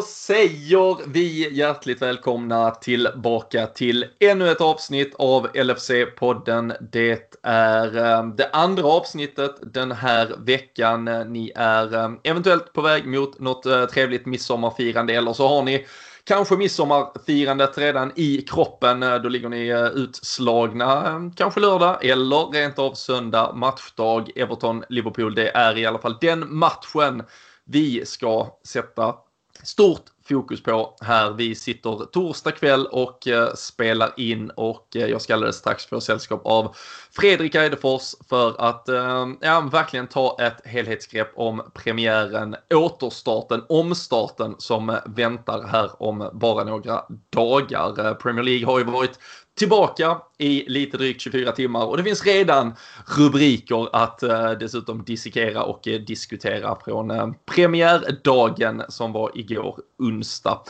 Då säger vi hjärtligt välkomna tillbaka till ännu ett avsnitt av LFC-podden. Det är eh, det andra avsnittet den här veckan. Eh, ni är eh, eventuellt på väg mot något trevligt midsommarfirande eller så har ni kanske midsommarfirandet redan i kroppen. Då ligger ni utslagna kanske lördag eller rent av söndag matchdag. Everton-Liverpool, det är i alla fall den matchen vi ska sätta stort fokus på här. Vi sitter torsdag kväll och eh, spelar in och eh, jag ska alldeles strax få sällskap av Fredrik Eidefors för att eh, ja, verkligen ta ett helhetsgrepp om premiären, återstarten, omstarten som väntar här om bara några dagar. Eh, Premier League har ju varit tillbaka i lite drygt 24 timmar och det finns redan rubriker att eh, dessutom dissekera och eh, diskutera från eh, premiärdagen som var igår onsdag.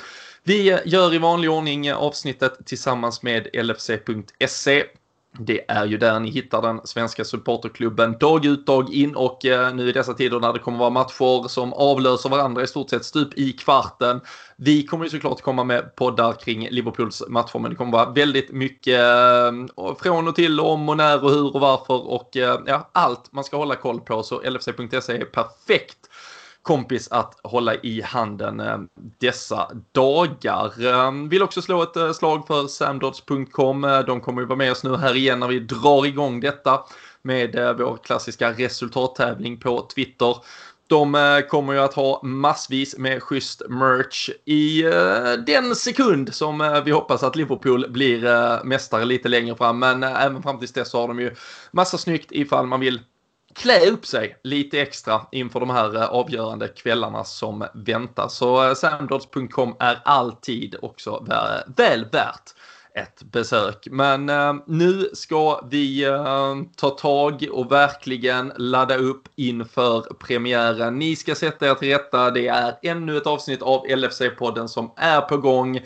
Vi eh, gör i vanlig ordning avsnittet tillsammans med LFC.se det är ju där ni hittar den svenska supporterklubben dag ut dag in och eh, nu i dessa tider när det kommer vara matcher som avlöser varandra i stort sett stup i kvarten. Vi kommer ju såklart komma med poddar kring Liverpools matcher men det kommer vara väldigt mycket eh, från och till om och när och hur och varför och eh, ja, allt man ska hålla koll på så LFC.se är perfekt kompis att hålla i handen eh, dessa dagar. Eh, vill också slå ett eh, slag för samdots.com. De kommer ju vara med oss nu här igen när vi drar igång detta med vår klassiska resultattävling på Twitter. De kommer ju att ha massvis med schysst merch i den sekund som vi hoppas att Liverpool blir mästare lite längre fram. Men även fram tills dess så har de ju massa snyggt ifall man vill klä upp sig lite extra inför de här eh, avgörande kvällarna som väntar. Så eh, är alltid också väl värt ett besök. Men eh, nu ska vi eh, ta tag och verkligen ladda upp inför premiären. Ni ska sätta er till rätta. Det är ännu ett avsnitt av LFC-podden som är på gång.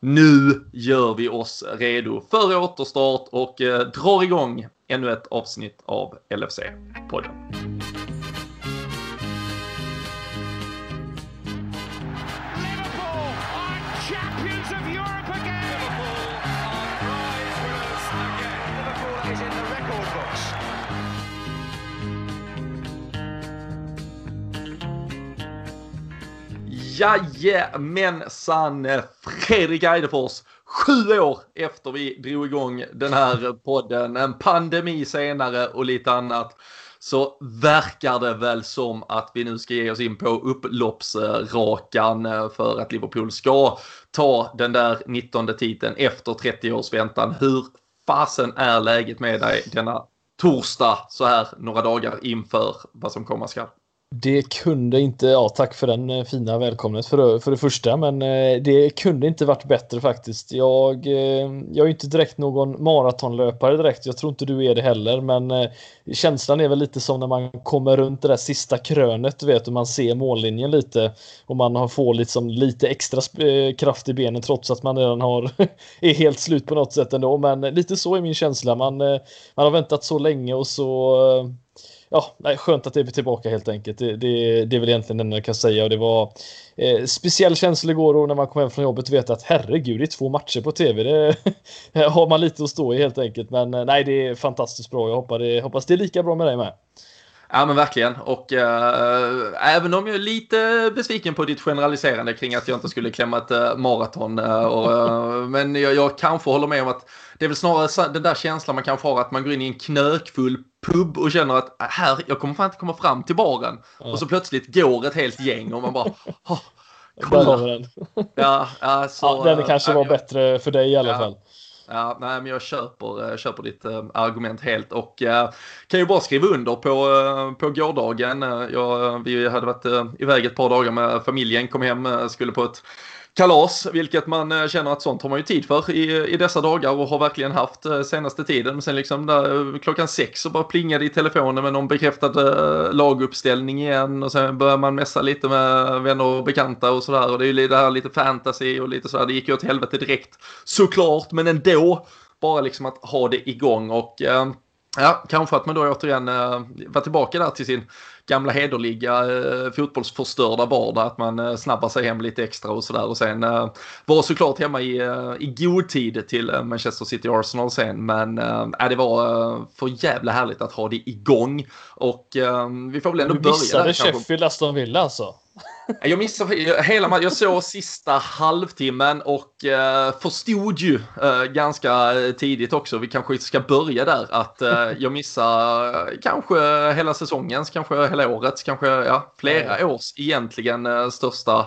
Nu gör vi oss redo för återstart och eh, drar igång ännu ett avsnitt av LFC-podden. Jajamensan! Fredrik Eidefors Sju år efter vi drog igång den här podden, en pandemi senare och lite annat så verkar det väl som att vi nu ska ge oss in på upploppsrakan eh, för att Liverpool ska ta den där 19 titeln efter 30 års väntan. Hur fasen är läget med dig denna torsdag så här några dagar inför vad som komma skall? Det kunde inte, ja tack för den eh, fina välkomnet för, för det första, men eh, det kunde inte varit bättre faktiskt. Jag, eh, jag är inte direkt någon maratonlöpare direkt, jag tror inte du är det heller, men känslan är väl lite som när man kommer runt det där sista krönet, du vet, och man ser mållinjen lite och man får liksom lite extra kraft i benen trots att man redan har är helt slut på något sätt ändå, men lite så är min känsla. Man, man har väntat så länge och så ja, nej, skönt att det är tillbaka helt enkelt. Det, det, det är väl egentligen det enda jag kan säga och det var eh, speciell känsla igår och när man kom hem från jobbet och vet att herregud, det är två matcher på tv. Det har man lite att stå i helt enkelt. Men eh, nej, det är fantastiskt bra. Jag hoppas det, eh, hoppas det är lika bra med dig med. Ja men verkligen och äh, även om jag är lite besviken på ditt generaliserande kring att jag inte skulle klämma ett äh, maraton. Äh, och, men jag, jag kanske håller med om att det är väl snarare den där känslan man kanske har att man går in i en knökfull pub och känner att här, jag kommer fan inte komma fram till baren. Ja. Och så plötsligt går ett helt gäng och man bara, oh, kolla. Den. Ja, ja, så, ja, den kanske var bättre för dig i alla ja. fall. Ja, nej, men jag köper, eh, köper ditt eh, argument helt och eh, kan ju bara skriva under på, på gårdagen. Jag, vi hade varit iväg ett par dagar med familjen, kom hem, skulle på ett kalas, vilket man eh, känner att sånt har man ju tid för i, i dessa dagar och har verkligen haft eh, senaste tiden. Men sen liksom där, eh, klockan sex så bara plingade i telefonen med någon bekräftad laguppställning igen och sen börjar man messa lite med vänner och bekanta och sådär och det är ju det här lite fantasy och lite sådär. Det gick ju åt helvete direkt såklart, men ändå bara liksom att ha det igång och Ja, kanske att man då återigen äh, var tillbaka där till sin gamla hederliga äh, fotbollsförstörda vardag. Att man äh, snabbar sig hem lite extra och sådär. Och sen var såklart hemma i, i god tid till Manchester City Arsenal sen. Men äh, det var för jävla härligt att ha det igång. Och vi får väl ändå börja där. Du missade Sheffield Aston Villa alltså? Jag missade hela jag såg sista halvtimmen och eh, förstod ju eh, ganska tidigt också, vi kanske ska börja där, att eh, jag missade kanske hela säsongens, kanske hela årets, kanske ja, flera års egentligen största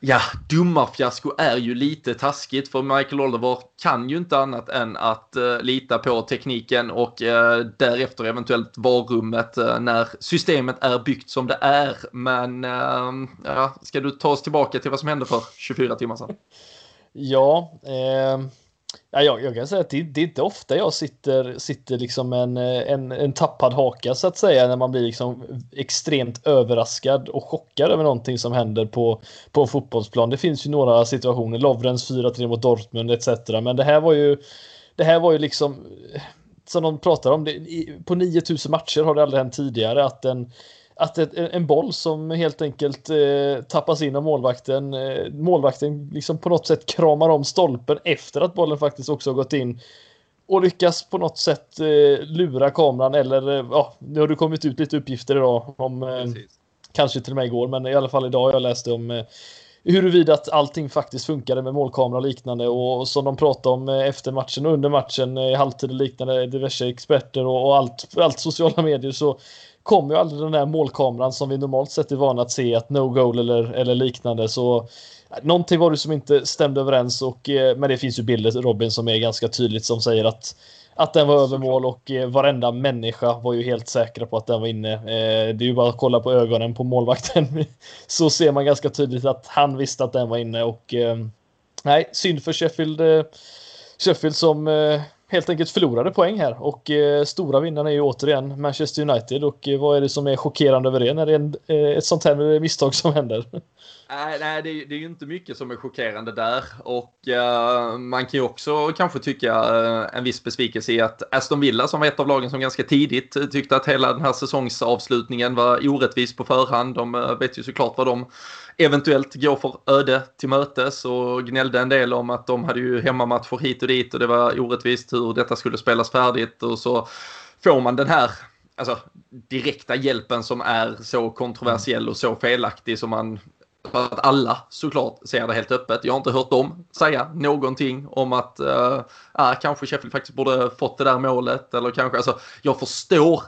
Ja, domarfiasko är ju lite taskigt för Michael Oliver kan ju inte annat än att uh, lita på tekniken och uh, därefter eventuellt varummet uh, när systemet är byggt som det är. Men ja, ska du ta oss tillbaka till vad som hände för 24 timmar sedan? Ja, eh, Ja, jag, jag kan säga att det, det, är inte ofta jag sitter, sitter liksom en, en, en tappad haka så att säga när man blir liksom extremt överraskad och chockad över någonting som händer på, på en fotbollsplan. Det finns ju några situationer, Lovrens 4-3 mot Dortmund etc. Men det här var ju det här var ju liksom som de pratar om, det, på 9000 matcher har det aldrig hänt tidigare att en att ett, en boll som helt enkelt eh, tappas in av målvakten, eh, målvakten liksom på något sätt kramar om stolpen efter att bollen faktiskt också har gått in och lyckas på något sätt eh, lura kameran eller eh, ja, nu har det kommit ut lite uppgifter idag om eh, kanske till och med igår, men i alla fall idag jag läst om eh, huruvida att allting faktiskt funkade med målkamera och liknande och, och som de pratade om eh, efter matchen och under matchen i halvtid och liknande diverse experter och, och allt, allt sociala medier så kommer ju aldrig den där målkameran som vi normalt sett är vana att se, att no goal eller, eller liknande. Så någonting var det som inte stämde överens och eh, men det finns ju bilder Robin som är ganska tydligt som säger att att den var över mål och eh, varenda människa var ju helt säkra på att den var inne. Eh, det är ju bara att kolla på ögonen på målvakten så ser man ganska tydligt att han visste att den var inne och nej, synd för Sheffield. Sheffield som helt enkelt förlorade poäng här och eh, stora vinnarna är ju återigen Manchester United och eh, vad är det som är chockerande över det när det är en, eh, ett sånt här misstag som händer? Nej, nej det, det, är ju inte mycket som är chockerande där och uh, man kan ju också kanske tycka uh, en viss besvikelse i att Aston Villa som var ett av lagen som ganska tidigt tyckte att hela den här säsongsavslutningen var orättvis på förhand. De uh, vet ju såklart vad de eventuellt går för öde till mötes och gnällde en del om att de hade ju hemmamatcher hit och dit och det var orättvist hur detta skulle spelas färdigt och så får man den här alltså, direkta hjälpen som är så kontroversiell och så felaktig som man för att alla såklart ser det helt öppet. Jag har inte hört dem säga någonting om att uh, kanske Sheffield faktiskt borde fått det där målet. Eller kanske, alltså, jag förstår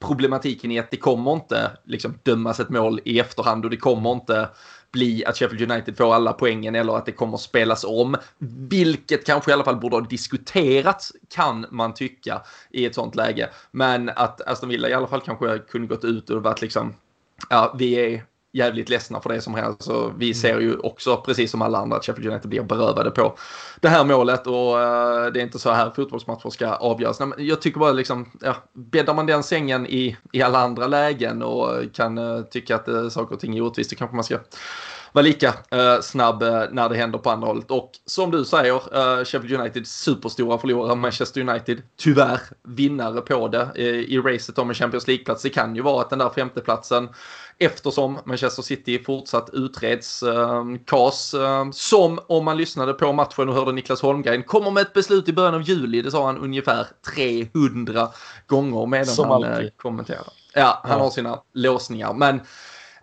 problematiken i att det kommer inte liksom, dömas ett mål i efterhand och det kommer inte bli att Sheffield United får alla poängen eller att det kommer spelas om. Vilket kanske i alla fall borde ha diskuterats kan man tycka i ett sånt läge. Men att Aston Villa i alla fall kanske kunde gått ut och varit liksom ja, vi är jävligt ledsna för det som händer. Så vi mm. ser ju också, precis som alla andra, att Sheffield United blir berövade på det här målet och uh, det är inte så här fotbollsmatcher ska avgöras. Nej, jag tycker bara liksom, ja, bäddar man den sängen i, i alla andra lägen och kan uh, tycka att uh, saker och ting är orättvist, då kanske man ska vara lika uh, snabb uh, när det händer på andra hållet. Och som du säger, uh, Sheffield United superstora förlorare, Manchester United tyvärr vinnare på det i racet om en Champions League-plats. Det kan ju vara att den där femteplatsen eftersom Manchester City fortsatt utreds. Eh, KAS, eh, som om man lyssnade på matchen och hörde Niklas Holmgren, kommer med ett beslut i början av juli. Det sa han ungefär 300 gånger medan som han alltid. kommenterade. Ja, han ja. har sina låsningar. Men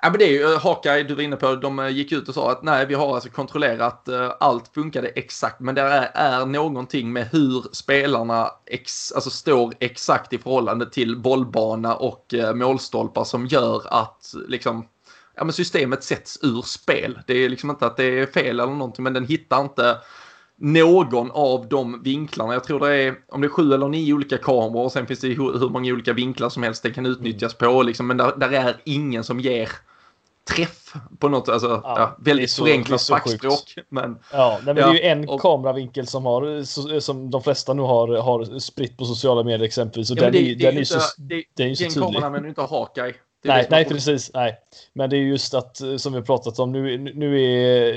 Ja, men det är ju eh, Hawkeye, du var inne på, de eh, gick ut och sa att nej, vi har alltså kontrollerat eh, allt funkade exakt, men det är, är någonting med hur spelarna ex, alltså står exakt i förhållande till bollbana och målstolpar som gör att liksom ja, men systemet sätts ur spel. Det är liksom inte att det är fel eller någonting, men den hittar inte någon av de vinklarna. Jag tror det är, om det är sju eller nio olika kameror och sen finns det hur, hur många olika vinklar som helst det kan utnyttjas på. Liksom, men där, där är ingen som ger träff på något, alltså ja, ja, väldigt så, förenklat fackspråk. Men, ja, nej, men ja, det är ju en och, kameravinkel som, har, som de flesta nu har, har spritt på sociala medier exempelvis. Och ja, den, det, är, det, den är, så, det, det är ju så tydlig. Den kameran använder inte Hawkeye. Nej, nej precis. Nej. Men det är just att, som vi har pratat om, nu, nu är,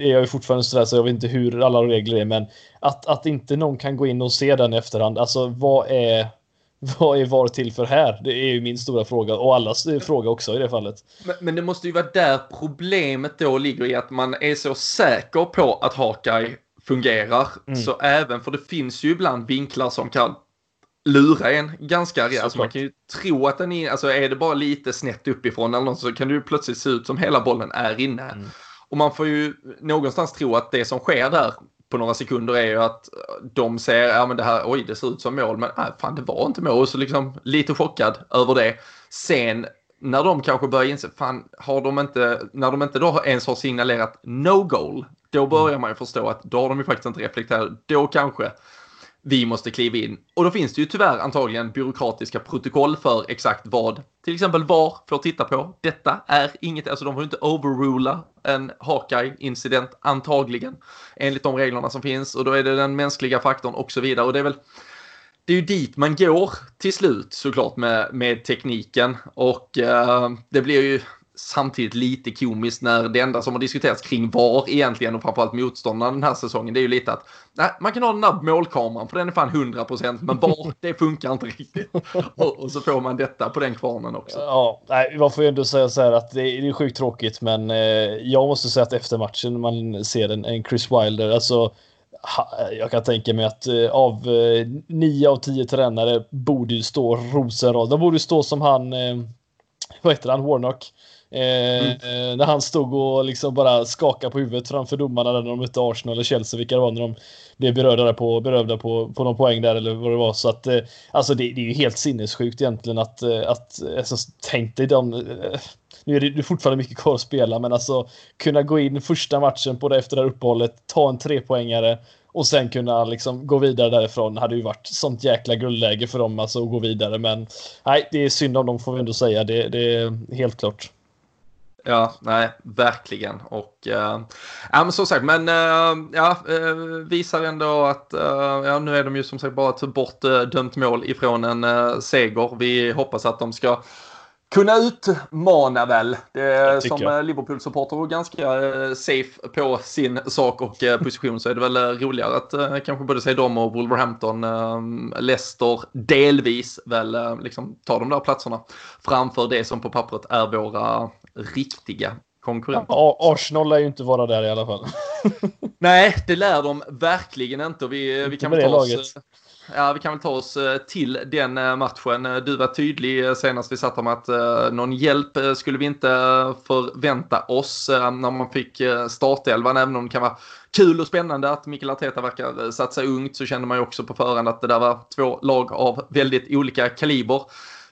är jag ju fortfarande sådär så jag vet inte hur alla regler är, men att, att inte någon kan gå in och se den i efterhand. Alltså vad är vad är VAR till för här? Det är ju min stora fråga och allas fråga också i det fallet. Men, men det måste ju vara där problemet då ligger i att man är så säker på att Hawkeye fungerar. Mm. Så även, för det finns ju ibland vinklar som kan lura en ganska rejält. Alltså man kan ju tro att den är, alltså är det bara lite snett uppifrån eller något så kan det ju plötsligt se ut som hela bollen är inne. Mm. Och man får ju någonstans tro att det som sker där på några sekunder är ju att de ser, ja men det här, oj det ser ut som mål, men äh, fan det var inte mål. Så liksom lite chockad över det. Sen när de kanske börjar inse, fan har de inte, när de inte då ens har signalerat no goal, då börjar man ju förstå att då har de ju faktiskt inte reflekterat. Då kanske vi måste kliva in. Och då finns det ju tyvärr antagligen byråkratiska protokoll för exakt vad till exempel VAR får titta på. Detta är inget, alltså de får inte overrula en Hawkeye-incident antagligen enligt de reglerna som finns och då är det den mänskliga faktorn och så vidare och det är väl det är ju dit man går till slut såklart med, med tekniken och eh, det blir ju samtidigt lite komiskt när det enda som har diskuterats kring VAR egentligen och framförallt motståndarna den här säsongen det är ju lite att nej, man kan ha den där målkameran för den är fan 100% men VAR det funkar inte riktigt. Och, och, så får man detta på den kvarnen också. Ja, nej, man får ju ändå säga så här att det är, det är sjukt tråkigt men eh, jag måste säga att efter matchen man ser en, en Chris Wilder, alltså jag kan tänka mig att eh, av eh, nio av tio tränare borde ju stå rosenrad. De borde ju stå som han, eh, vad heter han, Warnock mm. När han stod och liksom bara skakade på huvudet framför domarna när de mötte Arsenal eller Chelsea, vilka det var när de blev berörda på, berövda på, på någon poäng där eller vad det var. Så att, eh, alltså det, det, är ju helt sinnessjukt egentligen att, eh, att alltså, tänk dig de nu är det fortfarande mycket kvar att spela, men alltså kunna gå in första matchen på det efter det här uppehållet, ta en trepoängare och sen kunna liksom gå vidare därifrån hade ju varit sånt jäkla guldläge för dem alltså att gå vidare. Men nej, det är synd om dem får vi ändå säga. Det, det är helt klart. Ja, nej, verkligen. Och uh, ja, men som sagt, men uh, ja, uh, visar ändå att ja, nu är de ju som sagt bara ett bortdömt mål ifrån en seger. Vi hoppas att de ska kunna utmana väl. Det, som Liverpool-supporter och ganska safe på sin sak och position så är det väl roligare att kanske både se dem och Wolverhampton, Leicester delvis väl liksom ta de där platserna framför det som på pappret är våra riktiga konkurrenter. Ja, Arsenal lär ju inte vara där i alla fall. Nej, det lär de verkligen inte. vi, vi kan väl ta oss, ja, vi kan väl ta oss eh, till den eh, matchen. Eh, du var tydlig senast vi satt om att någon hjälp skulle vi inte förvänta oss när man fick startelvan, även om det kan vara kul och spännande att Mikael Arteta verkar satsa ungt så kände man ju också på förhand att det där var två lag av väldigt olika kaliber.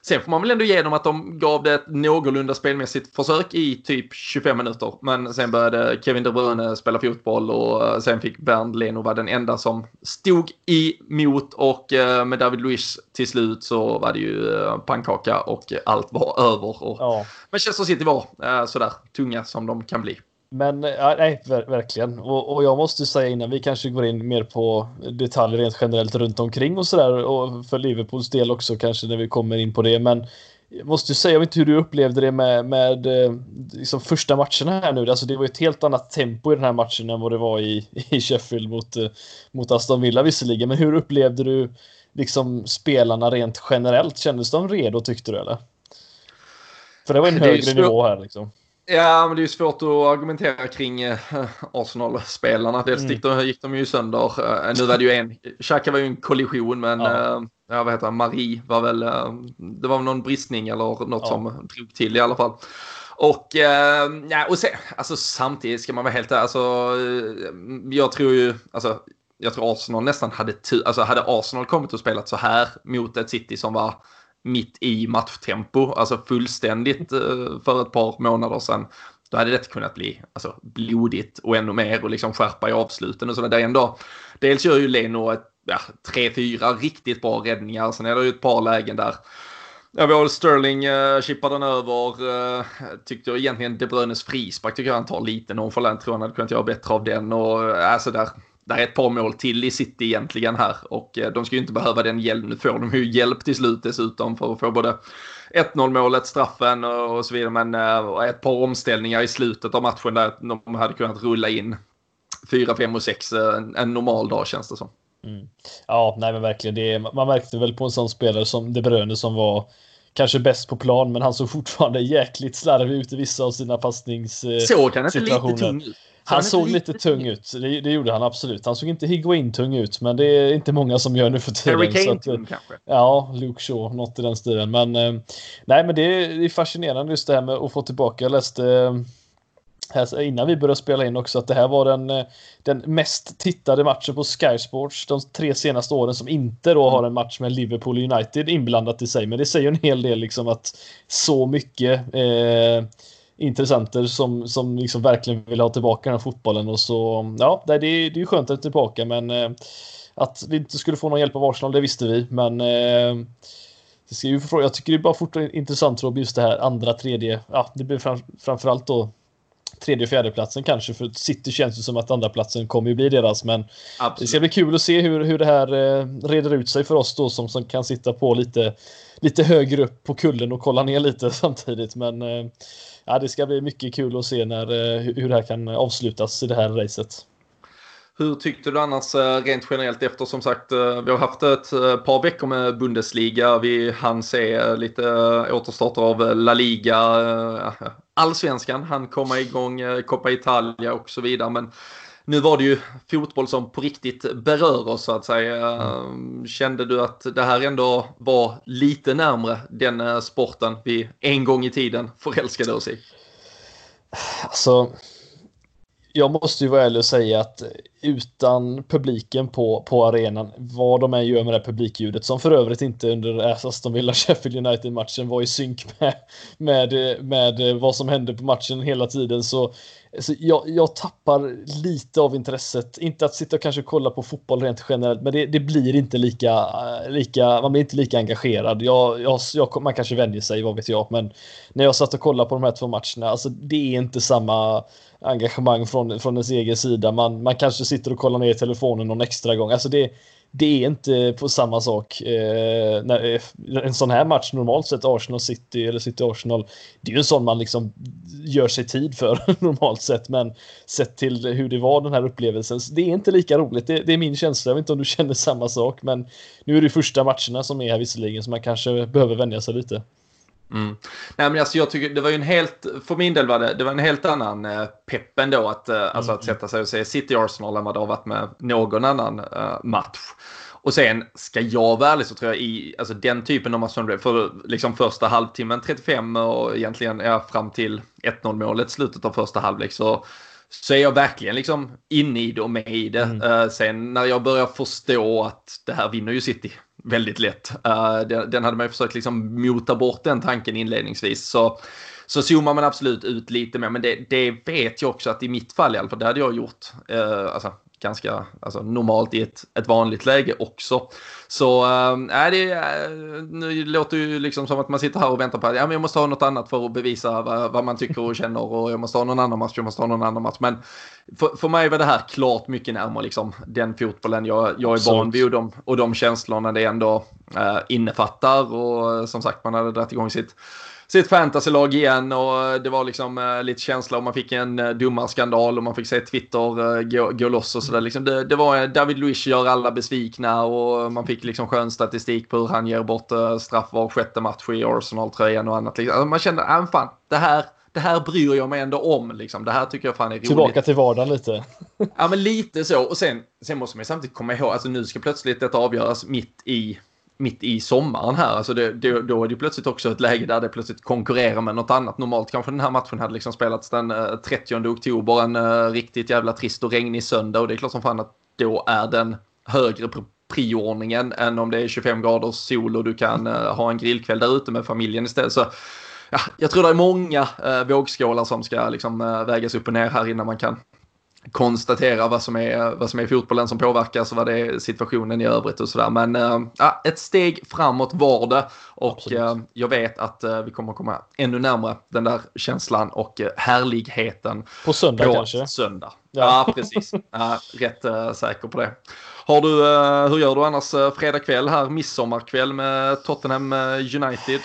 Sen får man väl ändå ge dem att de gav det ett någorlunda spelmässigt försök i typ 25 minuter. Men sen började Kevin De Bruyne spela fotboll och eh, sen fick Bernd Leno vara den enda som stod emot och eh, med David Luiz till slut så var det ju eh, pannkaka och allt var över. Och ja. Manchester City var sådär tunga som de kan bli. Men ja, nej, ver verkligen. Och, och, jag måste säga innan vi kanske går in mer på detaljer rent generellt runt omkring och sådär och för Liverpools del också kanske när vi kommer in på det. Men jag måste säga, jag vet inte hur du upplevde det med, med eh, liksom första matcherna här nu. Alltså det var ett helt annat tempo i den här matchen än vad det var i, i Sheffield mot, eh, mot Aston Villa visserligen. Men hur upplevde du liksom spelarna rent generellt? Kändes de redo tyckte du eller? För det var en högre nivå här liksom. Ja, men det är ju svårt att argumentera kring äh, Arsenal-spelarna. Dels mm. gick de ju sönder. Äh, nu var det ju en, Xhaka var ju en kollision, men ja. Äh, ja, vad heter han, Marie var väl, det var någon bristning eller något ja. som drog till i alla fall. Och, ja, och sen, alltså samtidigt ska man vara helt alltså, jag tror ju, alltså, jag tror Arsenal nästan hade tur, alltså hade Arsenal kommit och spelat så här mot ett City som var mitt i matchtempo, alltså fullständigt eh, för ett par månader sedan. Då hade det kunnat bli alltså, blodigt och ännu mer och liksom skärpa i avsluten och sådär. ändå, dels gör ju Leno ett, ja, tre, fyra riktigt bra räddningar. Sen är det ju ett par lägen där Ja, vi har Sterling uh, chippar den över. Uh, tyckte jag egentligen De Bruynes frispark tycker jag han tar lite nonchalant. Tror han hade kunnat göra bättre av den. Och uh, alltså där, det är ett par mål till i City egentligen här och eh, de ska ju inte behöva den hjälp. Nu får de ju hjälp till slut dessutom för att få både 1-0 målet, straffen och så vidare. Men eh, ett par omställningar i slutet av matchen där de hade kunnat rulla in 4, 5 och 6 eh, en, en normal dag känns det som. Mm. Ja, nej men verkligen. Det, man märkte väl på en sån spelare som De Bruyne som var kanske bäst på plan, men han såg fortfarande jäkligt slarvig ut i vissa av sina passningssituationer. Såg han inte lite tung ut? Han, såg lite, lite tung ut, det, det, gjorde han absolut. Han såg inte Higuain-tung ut, men det är inte många som gör nu för tiden. Harry Kane-tung kanske? Ja, Luke Shaw, något i den stilen. Men eh, nej, men det är, det är fascinerande just det här med att få tillbaka. Jag läste eh, här, innan vi började spela in också att det här var den, eh, den mest tittade matchen på Sky Sports de tre senaste åren som inte då har en match med Liverpool United inblandat i sig. Men det säger en hel del liksom att så mycket eh, intressenter som, som liksom verkligen vill ha tillbaka den här fotbollen. Och så ja, det är, det är ju skönt att är tillbaka men eh, att vi inte skulle få någon hjälp av Arsenal det visste vi. Men eh, det ska ju, jag tycker det är bara fortfarande intressant Rob just det här andra, tredje, ja det blir fram, framförallt då tredje och fjärde platsen kanske för City känns det som att andra platsen kommer ju bli deras men Absolut. det ska bli kul att se hur, hur det här eh, reder ut sig för oss då som, som kan sitta på lite lite högre upp på kullen och kolla ner lite samtidigt men eh, ja, det ska bli mycket kul att se när, eh, hur det här kan avslutas i det här racet. Hur tyckte du annars eh, rent generellt efter som sagt eh, vi har haft ett par veckor med Bundesliga. Vi hann se lite återstarter av La Liga, allsvenskan han komma igång, Coppa Italia och så vidare. Men nu var det ju fotboll som på riktigt berör oss så att säga. Mm. Kände du att det här ändå var lite närmre den sporten vi en gång i tiden förälskade oss i? Alltså, jag måste ju vara ärlig och säga att utan publiken på, på arenan, vad de än gör med det här publikljudet, som för övrigt inte under Aston Villa Sheffield United-matchen var i synk med, med, med vad som hände på matchen hela tiden, så så jag, jag, tappar lite av intresset. Inte att sitta och kanske kolla på fotboll rent generellt, men det, det blir inte lika, lika, man blir inte lika engagerad. Jag, jag, jag, man kanske vänjer sig, vad vet jag, men när jag satt och kollade på de här två matcherna, alltså det är inte samma engagemang från, från ens egen sida. Man, man kanske sitter och kollar ner telefonen någon extra gång. Alltså det, det är inte på samma sak. Eh, när, eh, en sån här match normalt sett, Arsenal City eller City Arsenal, det är ju en sån man liksom gör sig tid för normalt sett. Men sett till hur det var den här upplevelsen, det är inte lika roligt. Det, det, är min känsla. Jag vet inte om du känner samma sak, men nu är det första matcherna som är här visserligen, så man kanske behöver vänja sig lite. Mm. Nej, men alltså jag tycker det var ju en helt, för min del var det, det var en helt annan eh, pepp ändå att, eh, alltså att mm. sätta sig och se City Arsenal än vad det har varit med någon annan eh, match. Och sen ska jag vara ärlig så tror jag i alltså den typen av match för liksom första halvtimmen 35 och egentligen ja, fram till 1-0 målet slutet av första halvlek så så är jag verkligen liksom inne i det och med i det. Mm. Uh, sen när jag börjar förstå att det här vinner ju City väldigt lätt. Uh, den, den, hade man ju försökt liksom mota bort den tanken inledningsvis. Så, så zoomar man absolut ut lite mer. Men det, det vet jag också att i mitt fall i alla fall, det hade jag gjort. Uh, alltså, ganska alltså, normalt i ett, ett vanligt läge också. Så äh, det äh, nu låter ju liksom som att man sitter här och väntar på att ja, men jag måste ha något annat för att bevisa vad, vad man tycker och känner och jag måste ha någon annan match, jag måste ha någon annan match. Men för, för mig var det här klart mycket närmare liksom, den fotbollen jag, jag är van vid och de, och de känslorna det ändå äh, innefattar. Och som sagt, man hade dragit igång sitt sitt fantasylag igen och det var liksom eh, lite känsla och man fick en eh, domarskandal och man fick se Twitter eh, gå, gå loss och sådär. Liksom det, det, var David Luiz gör alla besvikna och man fick liksom skön statistik på hur han ger bort straff var sjätte match i Arsenal-tröjan och annat. Alltså man kände, äh, fan, det här, det här bryr jag mig ändå om. Liksom. Det här tycker jag fan är roligt. Tillbaka till vardagen lite. ja, men lite så. Och sen, sen måste man samtidigt komma ihåg, alltså nu ska plötsligt detta avgöras mitt i mitt i sommaren här. Alltså det, det, då är det plötsligt också ett läge där det plötsligt konkurrerar med något annat. Normalt kanske den här matchen hade liksom spelats den eh, 30 oktober, en uh, riktigt jävla trist och regnig söndag. Och det är klart som fan att då är den högre prioordningen än om det är 25 graders sol och du kan uh, ha en grillkväll där ute med familjen istället. Så ja, jag tror det är många uh, vågskålar som ska liksom, vägas upp och ner här innan man kan konstatera vad som är, vad som är fotbollen som påverkas och vad det är situationen i övrigt och sådär. Men äh, ett steg framåt var det och äh, jag vet att äh, vi kommer komma ännu närmare den där känslan och härligheten. På söndag på kanske? söndag. Ja, ja precis. rätt säker på det. Har du, hur gör du annars fredag kväll här, midsommarkväll med Tottenham United?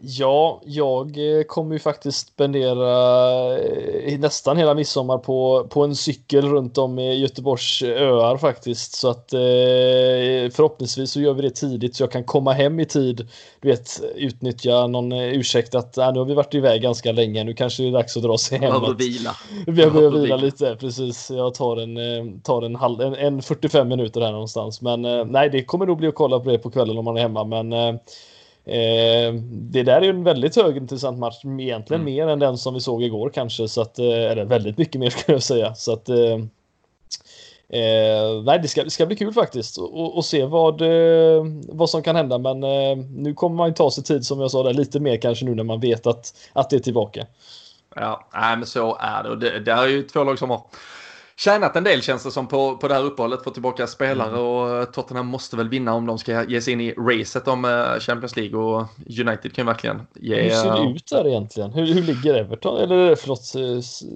Ja, jag eh, kommer ju faktiskt spendera eh, nästan hela midsommar på, på en cykel runt om i Göteborgs öar faktiskt. Så att eh, förhoppningsvis så gör vi det tidigt så jag kan komma hem i tid. Du vet, utnyttja någon ursäkt att äh, nu har vi varit iväg ganska länge. Nu kanske det är dags att dra sig hem. Behöver vila. Vi behöver vila lite, precis. Jag tar en, tar en, halv, en, en 45 minuter här någonstans. Men nej, det kommer nog bli att kolla på det på kvällen om man är hemma. Men det där är ju en väldigt högintressant match, egentligen mm. mer än den som vi såg igår kanske, så att, eh, eller väldigt mycket mer skulle jag säga. Så att, eh, eh, nej, det ska, det ska bli kul faktiskt och, se vad, eh, vad som kan hända. Men eh, nu kommer man ju ta sig tid som jag sa där lite mer kanske nu när man vet att, att det är tillbaka. Ja, nej, men så är det och det, det är ju två lag som har tjänat en del känns det som på, på det här uppehållet, få tillbaka spelare mm. och eh, Tottenham måste väl vinna om de ska ge sig in i racet om eh, Champions League och United kan verkligen ge... Hur ser det ut där egentligen? Hur, hur ligger Everton, eller förlåt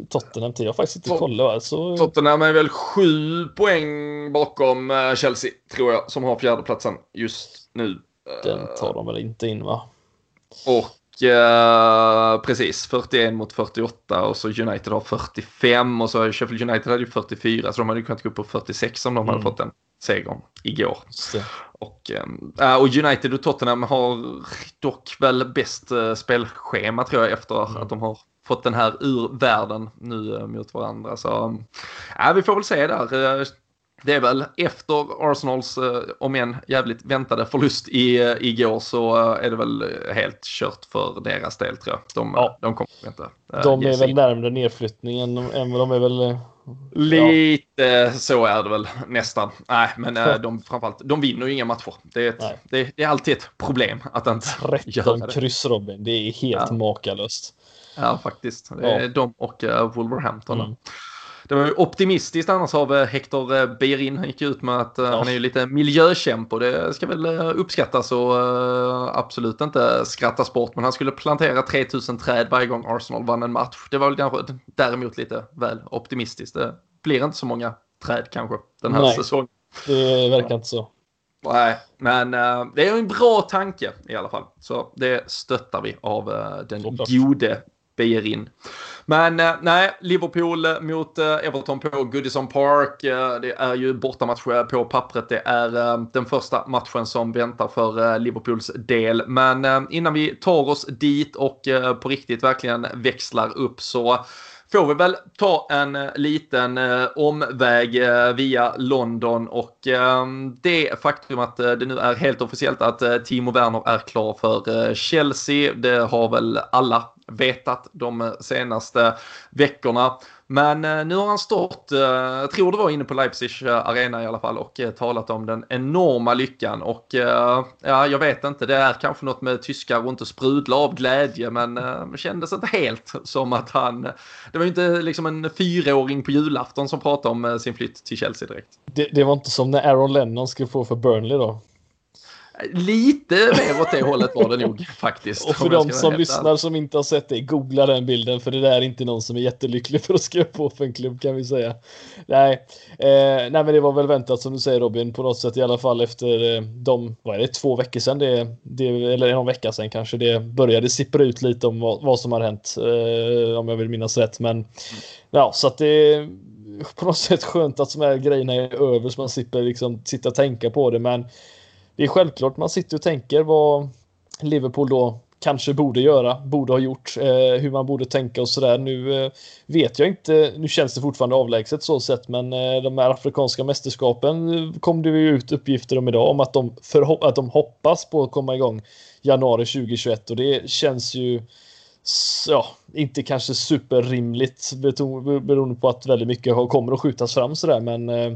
Tottenham till? Jag har faktiskt inte kollat. Alltså... Tottenham är väl sju poäng bakom eh, Chelsea tror jag som har fjärdeplatsen just nu. Den tar de väl inte in va? Och Uh, precis, 41 mot 48 och så United har 45 och så Sheffield United hade ju 44 så de hade ju kunnat gå upp på 46 om de mm. hade fått den segern igår. Och, uh, och United och Tottenham har dock väl bäst uh, spelschema tror jag efter mm. att de har fått den här ur världen nu mot varandra. Så ja, vi får väl se där det är väl efter Arsenals, eh, om än jävligt väntade förlust i, eh, igår så eh, är det väl helt kört för deras del tror jag. De, ja. de kommer inte. De är väl närmare nedflyttningen än vad de är väl. Lite ja. så är det väl nästan. Nej, men de framförallt, de vinner ju inga matcher. Det är, ett, det, det, är alltid ett problem att inte 13 kryss Robin, det är helt ja. makalöst. Ja, faktiskt. Det är de och Wolverhampton. Mm. Det var ju optimistiskt annars av eh, Hector eh, Beirin. Han gick ut med att eh, ja. han är ju lite miljökämpe och det ska väl uppskattas och absolut inte skrattas bort. Men han skulle plantera 3000 träd varje gång Arsenal vann en match. Det var väl kanske däremot lite väl optimistiskt. Det blir inte så många träd kanske den här Nej, säsongen. Det verkar inte så. Nej, men uh, det är en bra tanke i alla fall. Så det stöttar vi av uh, den gode Beirin. Men eh, nej, Liverpool eh, mot eh, Everton på Goodison Park. Det är ju bortamatch på pappret. Det är den första matchen som väntar för Liverpools del. Men innan vi tar oss dit och på riktigt verkligen växlar upp så får vi väl ta en eh, liten eh, omväg eh, via London och det faktum att det nu är helt officiellt att Timo Werner är klar för Chelsea. Det har väl alla vetat de senaste veckorna. Men eh, nu har han stått, eh, jag tror det var inne på Leipzig eh, arena i alla fall och talat om den enorma lyckan och ja, jag vet inte, det är kanske något med tyskar och inte sprudla av glädje men det kändes inte helt som att han, det var ju inte liksom en fyraåring på julafton som pratade om sin flytt till Chelsea direkt. Det, det var inte som när Aaron Lennon skulle få för Burnley då? Lite mer åt det hållet var det nog faktiskt. Och för de som lyssnar som inte har sett det, googla den bilden för det där är inte någon som är jättelycklig för att skriva på för en klubb kan vi säga. Nej, eh, nej men det var väl väntat som du säger Robin på något sätt i alla fall efter eh, de, vad är det, två veckor sedan det, det eller någon vecka sedan kanske det började sippra ut lite om vad, vad som har hänt eh, om jag vill minnas rätt men mm. ja så att det på något sätt skönt att de här grejerna är över så man slipper liksom sitta och tänka på det men det är självklart man sitter och tänker vad Liverpool då kanske borde göra, borde ha gjort, eh, hur man borde tänka och sådär. Nu eh, vet jag inte, nu känns det fortfarande avlägset så sett, men eh, de här afrikanska mästerskapen eh, kom det ju ut uppgifter om idag om att de, att de hoppas på att komma igång januari 2021 och det känns ju ja, inte kanske superrimligt beroende på att väldigt mycket kommer att skjutas fram sådär, men eh,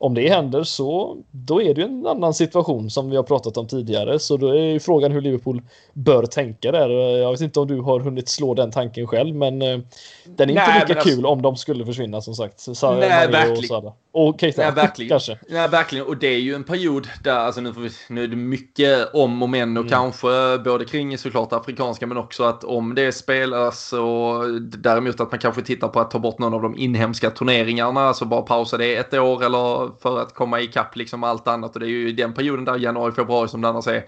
om det händer så då är det en annan situation som vi har pratat om tidigare. Så då är ju frågan hur Liverpool bör tänka där. Jag vet inte om du har hunnit slå den tanken själv, men eh, den är Nej, inte lika kul alltså... om de skulle försvinna som sagt. Sa Nej, verkligen. Och, Keita, Nej, verkligen. kanske. Nej, verkligen. Och det är ju en period där, alltså nu, vi, nu är det mycket om och men och mm. kanske både kring såklart afrikanska men också att om det spelas och däremot att man kanske tittar på att ta bort någon av de inhemska turneringarna, alltså bara pausa det ett år eller för att komma ikapp liksom allt annat och det är ju den perioden där januari, februari som det annars är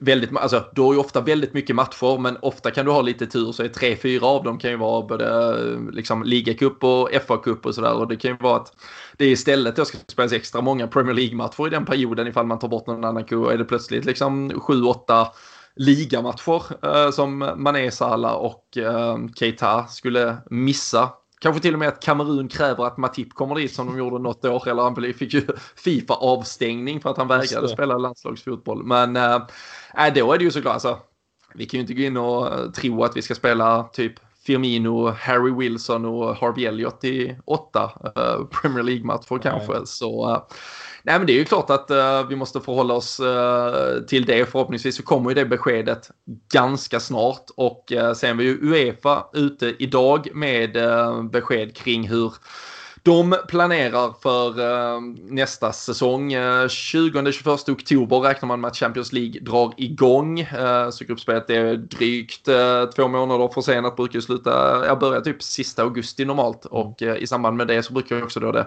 väldigt, alltså du har ju ofta väldigt mycket matcher men ofta kan du ha lite tur så är tre, fyra av dem kan ju vara både eh, liksom ligacup och FA-cup och sådär och det kan ju vara att det är istället då ska spelas extra många Premier League-matcher i den perioden ifall man tar bort någon annan kupp är det plötsligt liksom sju, åtta ligamatcher eh, som Mané, Salah och eh, Keita skulle missa. Kanske till och med att Kamerun kräver att Matip kommer dit som de gjorde något år. Eller han fick ju Fifa-avstängning för att han vägrade spela landslagsfotboll. Men äh, då är det ju såklart, alltså, vi kan ju inte gå in och tro att vi ska spela typ Firmino, Harry Wilson och Harvey Elliott i åtta äh, Premier League-matcher kanske. Så äh, Nej, men det är ju klart att uh, vi måste förhålla oss uh, till det. Förhoppningsvis så kommer ju det beskedet ganska snart och uh, sen var ju Uefa ute idag med besked kring hur de planerar för uh, nästa säsong. Uh, 20-21 oktober räknar man med att Champions League drar igång. Uh, så gruppspelet är drygt uh, två månader försenat. Brukar ju sluta, jag börjar typ sista augusti normalt. Mm. Och uh, i samband med det så brukar också då det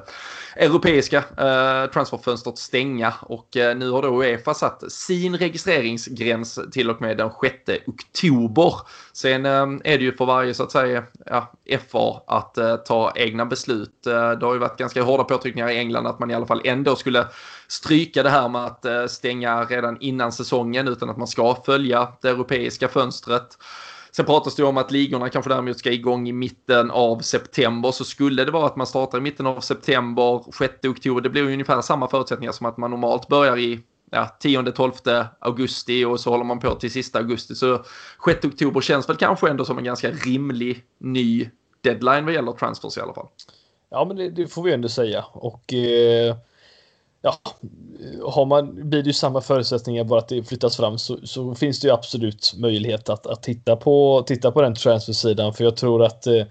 europeiska uh, transferfönstret stänga. Och nu har då Uefa satt sin registreringsgräns till och med den 6 oktober. Sen är det ju för varje så att säga ja, FA att ta egna beslut Eh, det har ju varit ganska hårda påtryckningar i England att man i alla fall ändå skulle stryka det här med att eh, stänga redan innan säsongen utan att man ska följa det europeiska fönstret. Sen pratas det om att ligorna kanske däremot ska igång i mitten av september. Så skulle det vara att man startar i mitten av september, 6 oktober, det blir ungefär samma förutsättningar som att man normalt börjar i ja, 10-12 augusti och så håller man på till sista augusti. Så 6 oktober känns väl kanske ändå som en ganska rimlig ny deadline vad gäller transfers i alla fall. Ja, men det, det, får vi ändå säga. Och eh, ja, har man, blir det ju samma förutsättningar bara att det flyttas fram så, så finns det ju absolut möjlighet att, att titta, på, titta på den transfersidan. För jag tror att eh,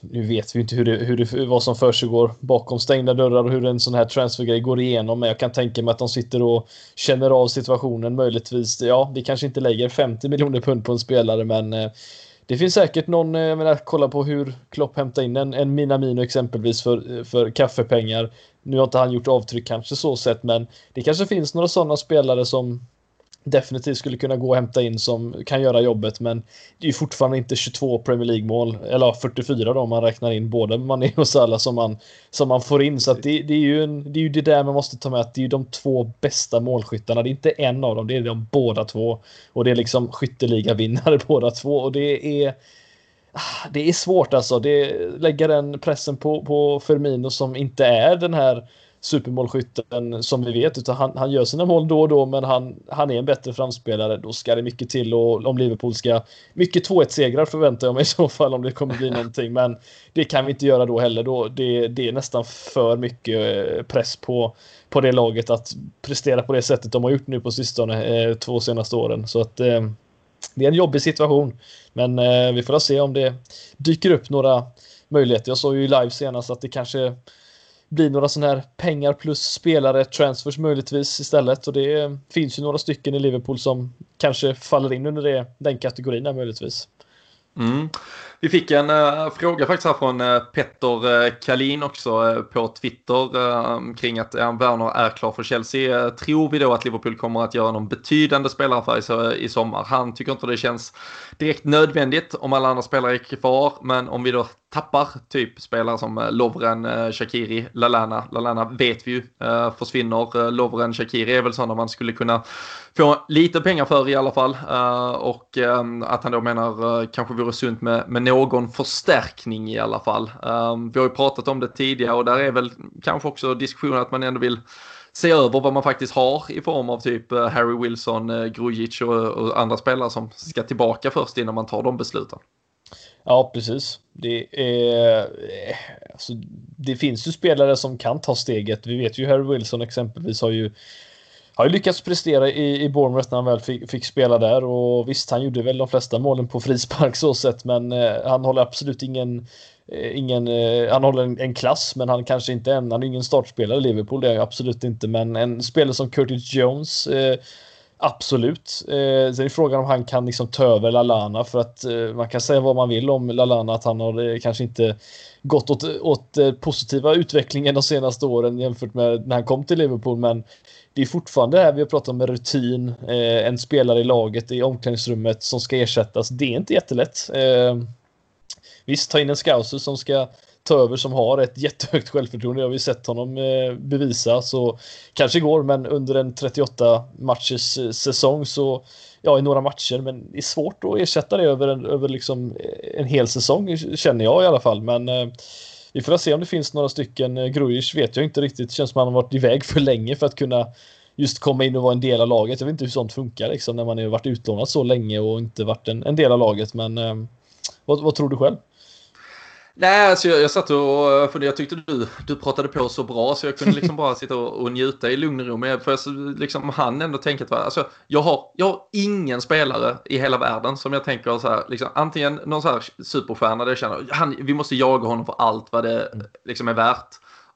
nu vet vi inte hur det, hur det, vad som försiggår bakom stängda dörrar och hur en sån här transfergrej går igenom. Men jag kan tänka mig att de sitter och känner av situationen möjligtvis. Ja, vi kanske inte lägger 50 miljoner pund på en spelare, men eh, det finns säkert någon, eh, jag menar, kolla på hur Klopp hämtar in en, en Minamino exempelvis för, eh, för kaffepengar. Nu har inte han gjort avtryck kanske så sett, men det kanske finns några sådana spelare som definitivt skulle kunna gå och hämta in som kan göra jobbet men det är ju fortfarande inte 22 Premier League mål eller 44 då om man räknar in både Mané och Salah som man, som man får in. Så att det, det, är ju en, det är ju det där man måste ta med att det är ju de två bästa målskyttarna. Det är inte en av dem det är de båda två. Och det är liksom skytteliga vinnare båda två. Och det är ah, det är svårt alltså. Det lägger den pressen på, på Firmino som inte är den här supermålskytten som vi vet, utan han, han gör sina mål då och då, men han, han är en bättre framspelare. Då ska det mycket till och om Liverpool ska... Mycket 2-1 segrar förväntar jag mig i så fall om det kommer bli någonting, men det kan vi inte göra då heller. Då. Det, det är nästan för mycket eh, press på, på det laget att prestera på det sättet de har gjort nu på sistone, eh, två senaste åren. Så att eh, det är en jobbig situation, men eh, vi får se om det dyker upp några möjligheter. Jag såg ju live senast att det kanske bli några sådana här pengar plus spelare transfers möjligtvis istället och det finns ju några stycken i Liverpool som kanske faller in under det, den kategorin här möjligtvis. Mm. Vi fick en uh, fråga faktiskt här från uh, Petter uh, Kalin också på Twitter kring att Werner är klar för Chelsea. tror vi då att Liverpool kommer att göra någon betydande spelaraffär i, i sommar? Han tycker inte det känns direkt nödvändigt om alla andra spelare är kvar, men om vi då tappar typ spelare som Lovren, eh, Shakiri, Lalana. Lalana vet vi ju försvinner. Lovren, Shakiri är väl sådana man skulle kunna få lite pengar för i alla fall. Eh, och ehm, att han då menar eh, kanske vore sunt med, med någon förstärkning i alla fall. Ehm, vi har ju pratat om det tidigare och där är väl kanske också diskussionen att man ändå vill se över vad man faktiskt har i form av typ eh, Harry Wilson, Grujic och, och andra spelare som ska tillbaka först innan man tar de besluten. Ja, precis. Det, är, alltså, det finns ju spelare som kan ta steget. Vi vet ju Harry Wilson exempelvis har ju har ju lyckats prestera i, i Bournemouth när han väl fick, fick, spela där och visst, han gjorde väl de flesta målen på frispark så sett, men eh, han håller absolut ingen eh, Ingen, eh, han håller en, en, klass men han kanske inte är en, han är ingen startspelare i Liverpool, det är absolut inte men en spelare som Curtis Jones eh, Absolut. Eh, sen är frågan om han kan liksom ta över Lalana för att eh, man kan säga vad man vill om Lalana att han har eh, kanske inte gått åt, åt eh, positiva utvecklingen de senaste åren jämfört med när han kom till Liverpool men det är fortfarande det här vi har pratat om med rutin, eh, en spelare i laget i omklädningsrummet som ska ersättas. Det är inte jättelätt. Eh, visst, ta in en scouser som ska ta över som har ett jättehögt självförtroende. Det har vi sett honom eh, bevisa så kanske går, men under en 38 matchers eh, säsong så ja, i några matcher, men det är svårt att ersätta det över en, över liksom eh, en hel säsong känner jag i alla fall. Men eh, vi får se om det finns några stycken. Eh, Grujic vet jag inte riktigt. Det känns som att han har varit iväg för länge för att kunna just komma in och vara en del av laget. Jag vet inte hur sånt funkar liksom när man har varit utlånad så länge och inte varit en, en del av laget. Men eh, vad, vad tror du själv? Nej, alltså jag, jag satt och funderade. Jag tyckte du, du pratade på så bra så jag kunde liksom bara sitta och, och njuta i lugn och ro. Men för jag liksom han ändå tänka att alltså, jag, har, jag har ingen spelare i hela världen som jag tänker så här, liksom, antingen någon så här superstjärna där jag känner han, vi måste jaga honom för allt vad det liksom är värt.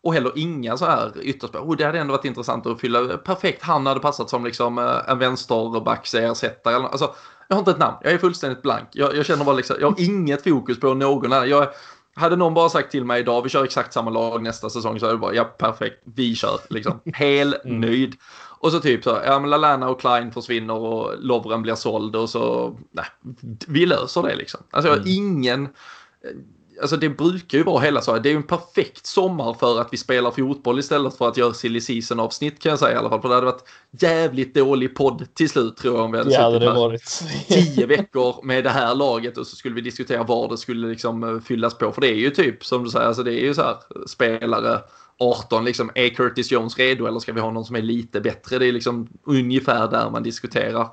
Och heller inga så här ytterspelare. Oh, det hade ändå varit intressant att fylla. Perfekt, han hade passat som liksom eh, en vänsterbacks-ersättare. Alltså, jag har inte ett namn, jag är fullständigt blank. Jag, jag känner bara liksom, jag har inget fokus på någon annan. Jag, hade någon bara sagt till mig idag, vi kör exakt samma lag nästa säsong, så hade jag bara, ja perfekt, vi kör liksom. Hel mm. nöjd. Och så typ så, ja men Lalana och Klein försvinner och Lovren blir såld och så, nej, vi löser det liksom. Alltså jag har mm. ingen, alltså det brukar ju vara hela så. Det är ju en perfekt sommar för att vi spelar fotboll istället för att göra silly season avsnitt kan jag säga i alla fall. För det hade varit jävligt dålig podd till slut tror jag om vi hade ja, det varit. tio veckor med det här laget och så skulle vi diskutera var det skulle liksom eh, fyllas på. För det är ju typ som du säger, alltså det är ju så här spelare 18 liksom, är Curtis Jones redo eller ska vi ha någon som är lite bättre? Det är liksom ungefär där man diskuterar.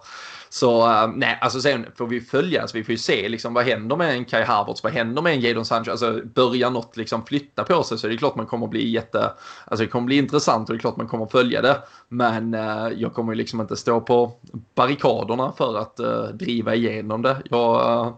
Så uh, nej, alltså sen får vi följa, alltså vi får ju se liksom vad händer med en Kai Havertz, vad händer med en Jadon Sancho, alltså börjar något liksom flytta på sig så är det klart man kommer bli jätte, alltså det kommer bli intressant och det är klart man kommer följa det. Men uh, jag kommer ju liksom inte stå på barrikaderna för att uh, driva igenom det. Jag,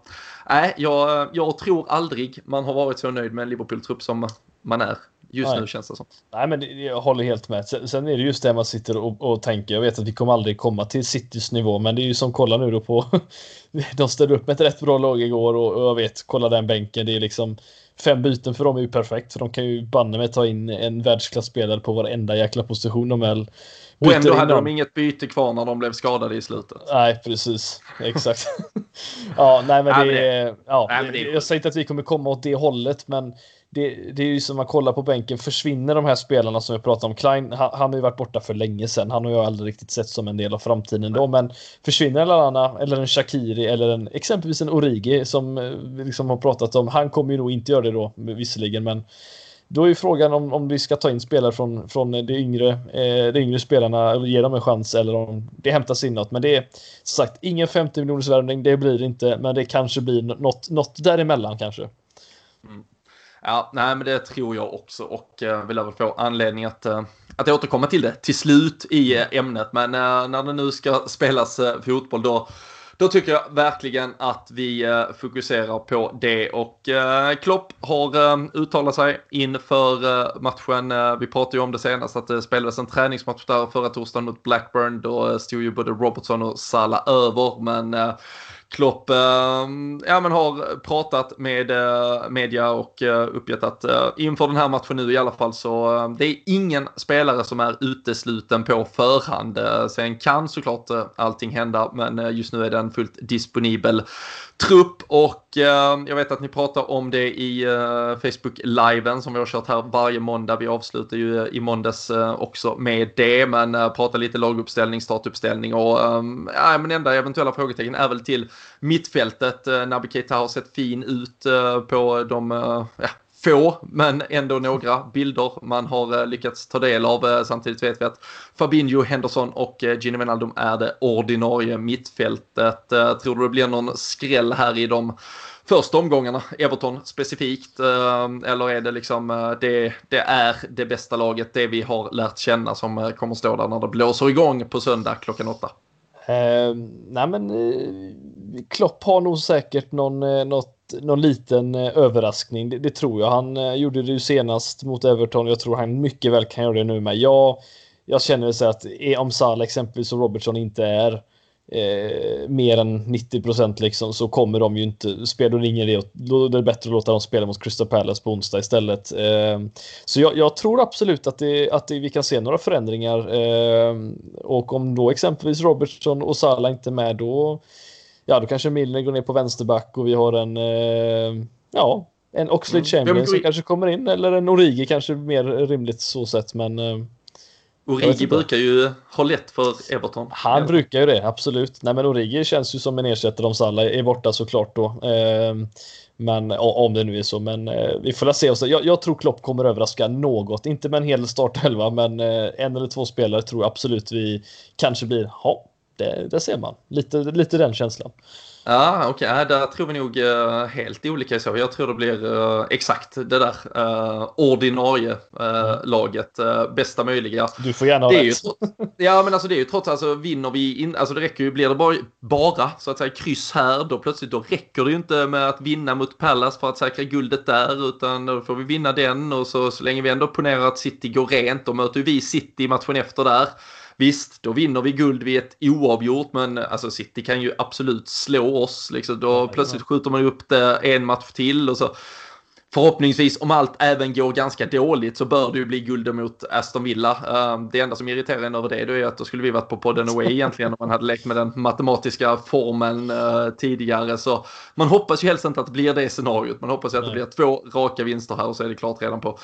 nej, jag, jag tror aldrig man har varit så nöjd med en Liverpool-trupp som man är Just Nej. nu känns det som. Nej, men jag håller helt med. Sen är det just det man sitter och, och, tänker. Jag vet att vi kommer aldrig komma till Citys nivå, men det är ju som kolla nu då på. de ställde upp med ett rätt bra lag igår och, och jag vet, kolla den bänken. Det är liksom fem byten för dem är ju perfekt, för de kan ju banne med ta in en världsklasspelare på varenda jäkla position de väl. Och ändå hade de inget byte kvar när de blev skadade i slutet. Nej, precis. Exakt. ja, nej, men det, är, ja, nej, men det är... jag säger inte att vi kommer komma åt det hållet, men det, det är ju som man kollar på bänken, försvinner de här spelarna som vi pratar om, Klein, han, han har ju varit borta för länge sedan, han har jag aldrig riktigt sett som en del av framtiden då, men försvinner Lallana eller en Shakiri eller en, exempelvis en Origi som vi eh, liksom har pratat om, han kommer ju nog inte göra det då visserligen, men då är ju frågan om, om vi ska ta in spelare från, från de, yngre, eh, de yngre spelarna och ge dem en chans eller om det hämtas in något. Men det är som sagt ingen 50 miljoners värvning, det blir det inte, men det kanske blir något, något däremellan kanske. Mm. Ja, nej, men det tror jag också och eh, vi lär väl få anledning att, eh, att återkomma till det till slut i eh, ämnet. Men eh, när det nu ska spelas eh, fotboll då, då tycker jag verkligen att vi eh, fokuserar på det och eh, Klopp har eh, uttalat sig inför eh, matchen. Eh, vi pratade ju om det senast att det spelades en träningsmatch där förra torsdagen mot Blackburn. Då stod ju både Robertson och Salah över, men Klopp ja, men har pratat med eh, media och eh, uppgett att eh, inför den här matchen nu i alla fall så det är ingen spelare som är utesluten på förhand. sen kan såklart allting hända men just nu är den fullt disponibel trupp och eh, jag vet att ni pratar om det i eh, Facebook-liven som vi har kört här varje måndag. Vi avslutar ju eh, i måndags eh, också med det, men eh, pratar lite laguppställning, startuppställning och eh, ja, men enda eventuella frågetecken är väl till mittfältet. Eh, Naby Keita har sett fin ut eh, på de eh, ja, få, men ändå några bilder man har eh, lyckats ta del av. Eh, samtidigt vet vi att Fabinho, Henderson och eh, Gini Wijnaldum är det ordinarie mittfältet. Eh, tror du det blir någon skräll här i de första omgångarna, Everton specifikt? Eller är det liksom det, det är det bästa laget, det vi har lärt känna som kommer stå där när det blåser igång på söndag klockan åtta? Eh, nej men eh, Klopp har nog säkert någon, eh, något, någon liten eh, överraskning. Det, det, tror jag. Han eh, gjorde det ju senast mot Everton. Jag tror han mycket väl kan göra det nu med. Jag, jag känner så att om Salah exempelvis och Robertson inte är eh, mer än 90 procent liksom så kommer de ju inte, spela. ingen det, då är det bättre att låta dem spela mot Crystal Palace på onsdag istället. Eh, så jag, jag, tror absolut att, det, att det, vi kan se några förändringar eh, och om då exempelvis Robertson och Salah inte är med då ja, då kanske Milner går ner på vänsterback och vi har en eh, ja, en Oxlade mm. Chamberlain som kanske kommer in eller en Origi kanske mer rimligt så sett men eh, Origi brukar ju ha lätt för Everton. Han brukar ju det, absolut. Nej men Origi känns ju som en ersättare om Salah är borta såklart då. Eh, men om det nu är så, men eh, vi får se. Jag, jag tror Klopp kommer överraska något, inte med en hel startelva, men eh, en eller två spelare tror jag absolut vi kanske blir. Ja, det, det ser man lite, lite den känslan. Ja, okej, okay. där tror vi nog uh, helt olika så. Jag tror det blir uh, exakt det där uh, ordinarie uh, laget, bästa möjliga. Du får gärna ha det rätt. Ju, ja, men alltså det är ju trots alltså vinner vi in, alltså det räcker ju, blir det bara, bara så att säga kryss här, då plötsligt då räcker det ju inte med att vinna mot Pallas för att säkra guldet där, utan då får vi vinna den och så, så länge vi ändå ponerar att City går rent, då möter vi City matchen efter där. Visst, då vinner vi guld vid ett oavgjort, men alltså City kan ju absolut slå oss. Liksom. Då ja, plötsligt skjuter man upp det en match till och så förhoppningsvis om allt även går ganska dåligt så bör det ju bli guld mot Aston Villa. Ehm, det enda som irriterar en över det är att då skulle vi varit på podden away egentligen om man hade lekt med den matematiska formeln eh, tidigare. Så man hoppas ju helst inte att det blir det scenariot. Man hoppas ju att det blir två raka vinster här och så är det klart redan på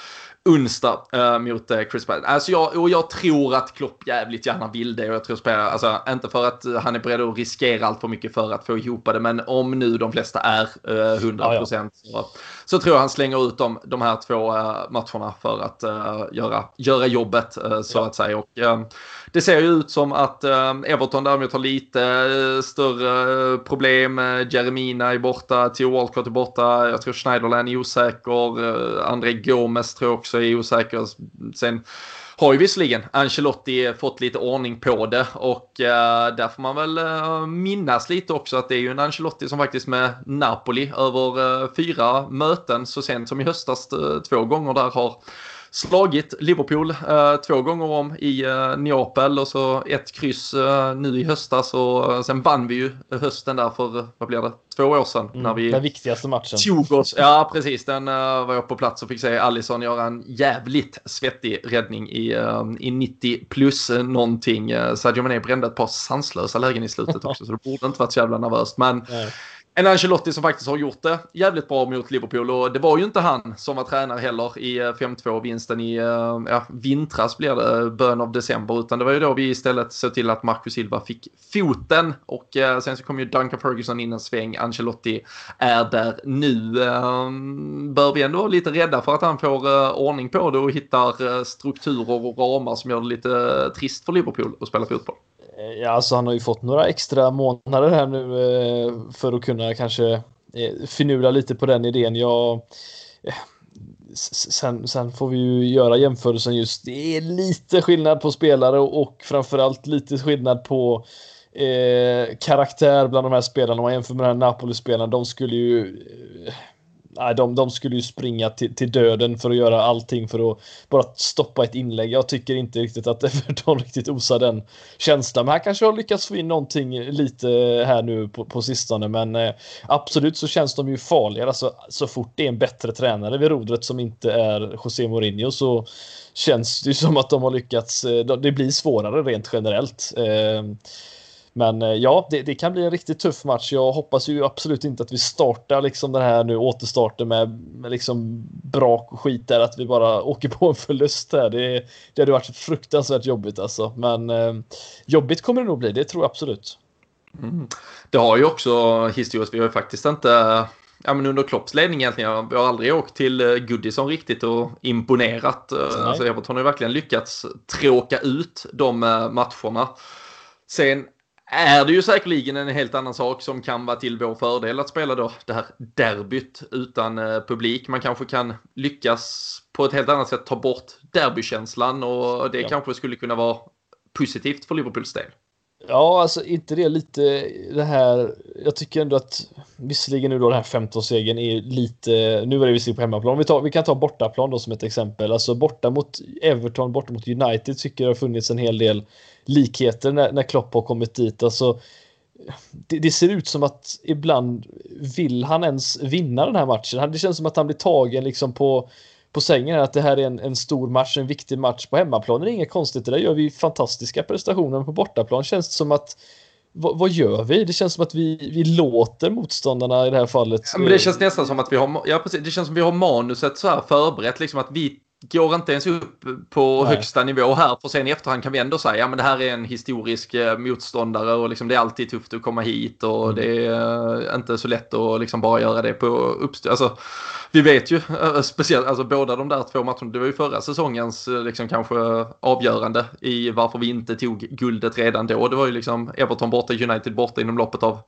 onsdag uh, mot uh, Chris Patton. Alltså jag, och jag tror att Klopp jävligt gärna vill det och jag tror spela, alltså inte för att han är beredd att riskera allt för mycket för att få ihop det, men om nu de flesta är uh, 100% ja, ja. så, så tror jag han slänger ut dem, de här två matcherna för att göra, göra jobbet så ja. att säga. Och, det ser ju ut som att eh, Everton däremot har lite eh, större eh, problem. Jeremina är borta, Theo Walcott är borta, jag tror Schneiderland är osäker, André Gomes tror jag också är osäker. Sen har ju visserligen Ancelotti fått lite ordning på det och där får man väl minnas lite också att det är ju en Ancelotti som faktiskt med Napoli över fyra möten så sent som i höstas två gånger där har slagit Liverpool eh, två gånger om i eh, Neapel och så ett kryss eh, nu i höstas och eh, sen vann vi ju hösten där för, vad blir det, två år sedan. Mm, när vi den viktigaste matchen. Tog oss, ja, precis. Den uh, var jag på plats och fick se Alisson göra en jävligt svettig räddning i, uh, i 90 plus någonting. Sadio Mané brände ett par sanslösa lägen i slutet också så det borde inte varit så jävla nervöst. Men Nej en Ancelotti som faktiskt har gjort det jävligt bra mot Liverpool och det var ju inte han som var tränare heller i eh, 5-2-vinsten i eh, ja, vintras blir det, eh, början av december, utan det var ju då vi istället såg till att Marcus Silva fick foten och eh, sen så kom ju Duncan Ferguson in en sväng, Ancelotti är där nu. Ehm, bör vi ändå vara lite rädda för att han får ordning på det och hittar strukturer och ramar som gör det lite trist för Liverpool att spela fotboll? Eh, ja, alltså han har ju fått några extra månader här nu eh, för att kunna kanske eh, finura lite på den idén. Jag, sen, sen får vi ju göra jämförelsen just. Det är lite skillnad på spelare och framförallt lite skillnad på eh, karaktär bland de här spelarna. Om man jämför med den här Napoli-spelaren, de skulle ju nej, de, de skulle ju springa till, till döden för att göra allting för att bara stoppa ett inlägg. Jag tycker inte riktigt att Everton riktigt osar den känslan. Men här kanske har lyckats få in någonting lite här nu på, på sistone. Men eh, absolut så känns de ju farligare. Alltså, så fort det är en bättre tränare vid rodret som inte är José Mourinho så känns det ju som att de har lyckats. Eh, det blir svårare rent generellt. Eh, men eh, ja, det, det, kan bli en riktigt tuff match. Jag hoppas ju absolut inte att vi startar liksom den här nu återstarten med, med liksom bra skit där, att vi bara åker på en förlust här. Det, det hade varit fruktansvärt jobbigt alltså. Men eh, jobbigt kommer det nog bli, det tror jag absolut. Mm. Det har ju också historiskt, vi har ju faktiskt inte ja, men under Klopps ledning egentligen. Vi har aldrig åkt till eh, Goodison riktigt och imponerat. Nej. Alltså Everton har ju verkligen lyckats tråka ut de matcherna. Sen är det ju säkerligen en helt annan sak som kan vara till vår fördel att spela då det här derbyt utan eh, publik. Man kanske kan lyckas på ett helt annat sätt ta bort derbykänslan och det ja. kanske skulle kunna vara positivt för Liverpools del. Ja, alltså inte det lite det här. Jag tycker ändå att visserligen nu då den här 15-segern är lite. Nu är det visserligen på hemmaplan. Vi, tar, vi kan ta bortaplan då som ett exempel. Alltså borta mot Everton, borta mot United tycker jag det har funnits en hel del likheter när, när Klopp har kommit dit. Alltså, det, det, ser ut som att ibland vill han ens vinna den här matchen. Det känns som att han blir tagen liksom på på sängen att det här är en, en stor match, en viktig match på hemmaplan. Det är inget konstigt, det där gör vi fantastiska prestationer på bortaplan. Känns det som att vad, vad, gör vi? Det känns som att vi, vi låter motståndarna i det här fallet. Ja, men det känns nästan som att vi har, ja, precis, det känns som att vi har manuset så här förberett, liksom att vi går inte ens upp på Nej. högsta nivå här för sen i efterhand kan vi ändå säga ja men det här är en historisk eh, motståndare och liksom det är alltid tufft att komma hit och mm. det är eh, inte så lätt att liksom bara göra det på uppstå. Alltså, vi vet ju eh, speciellt, alltså båda de där två matcherna, det var ju förra säsongens liksom kanske avgörande i varför vi inte tog guldet redan då. Det var ju liksom Everton borta, United borta inom loppet av,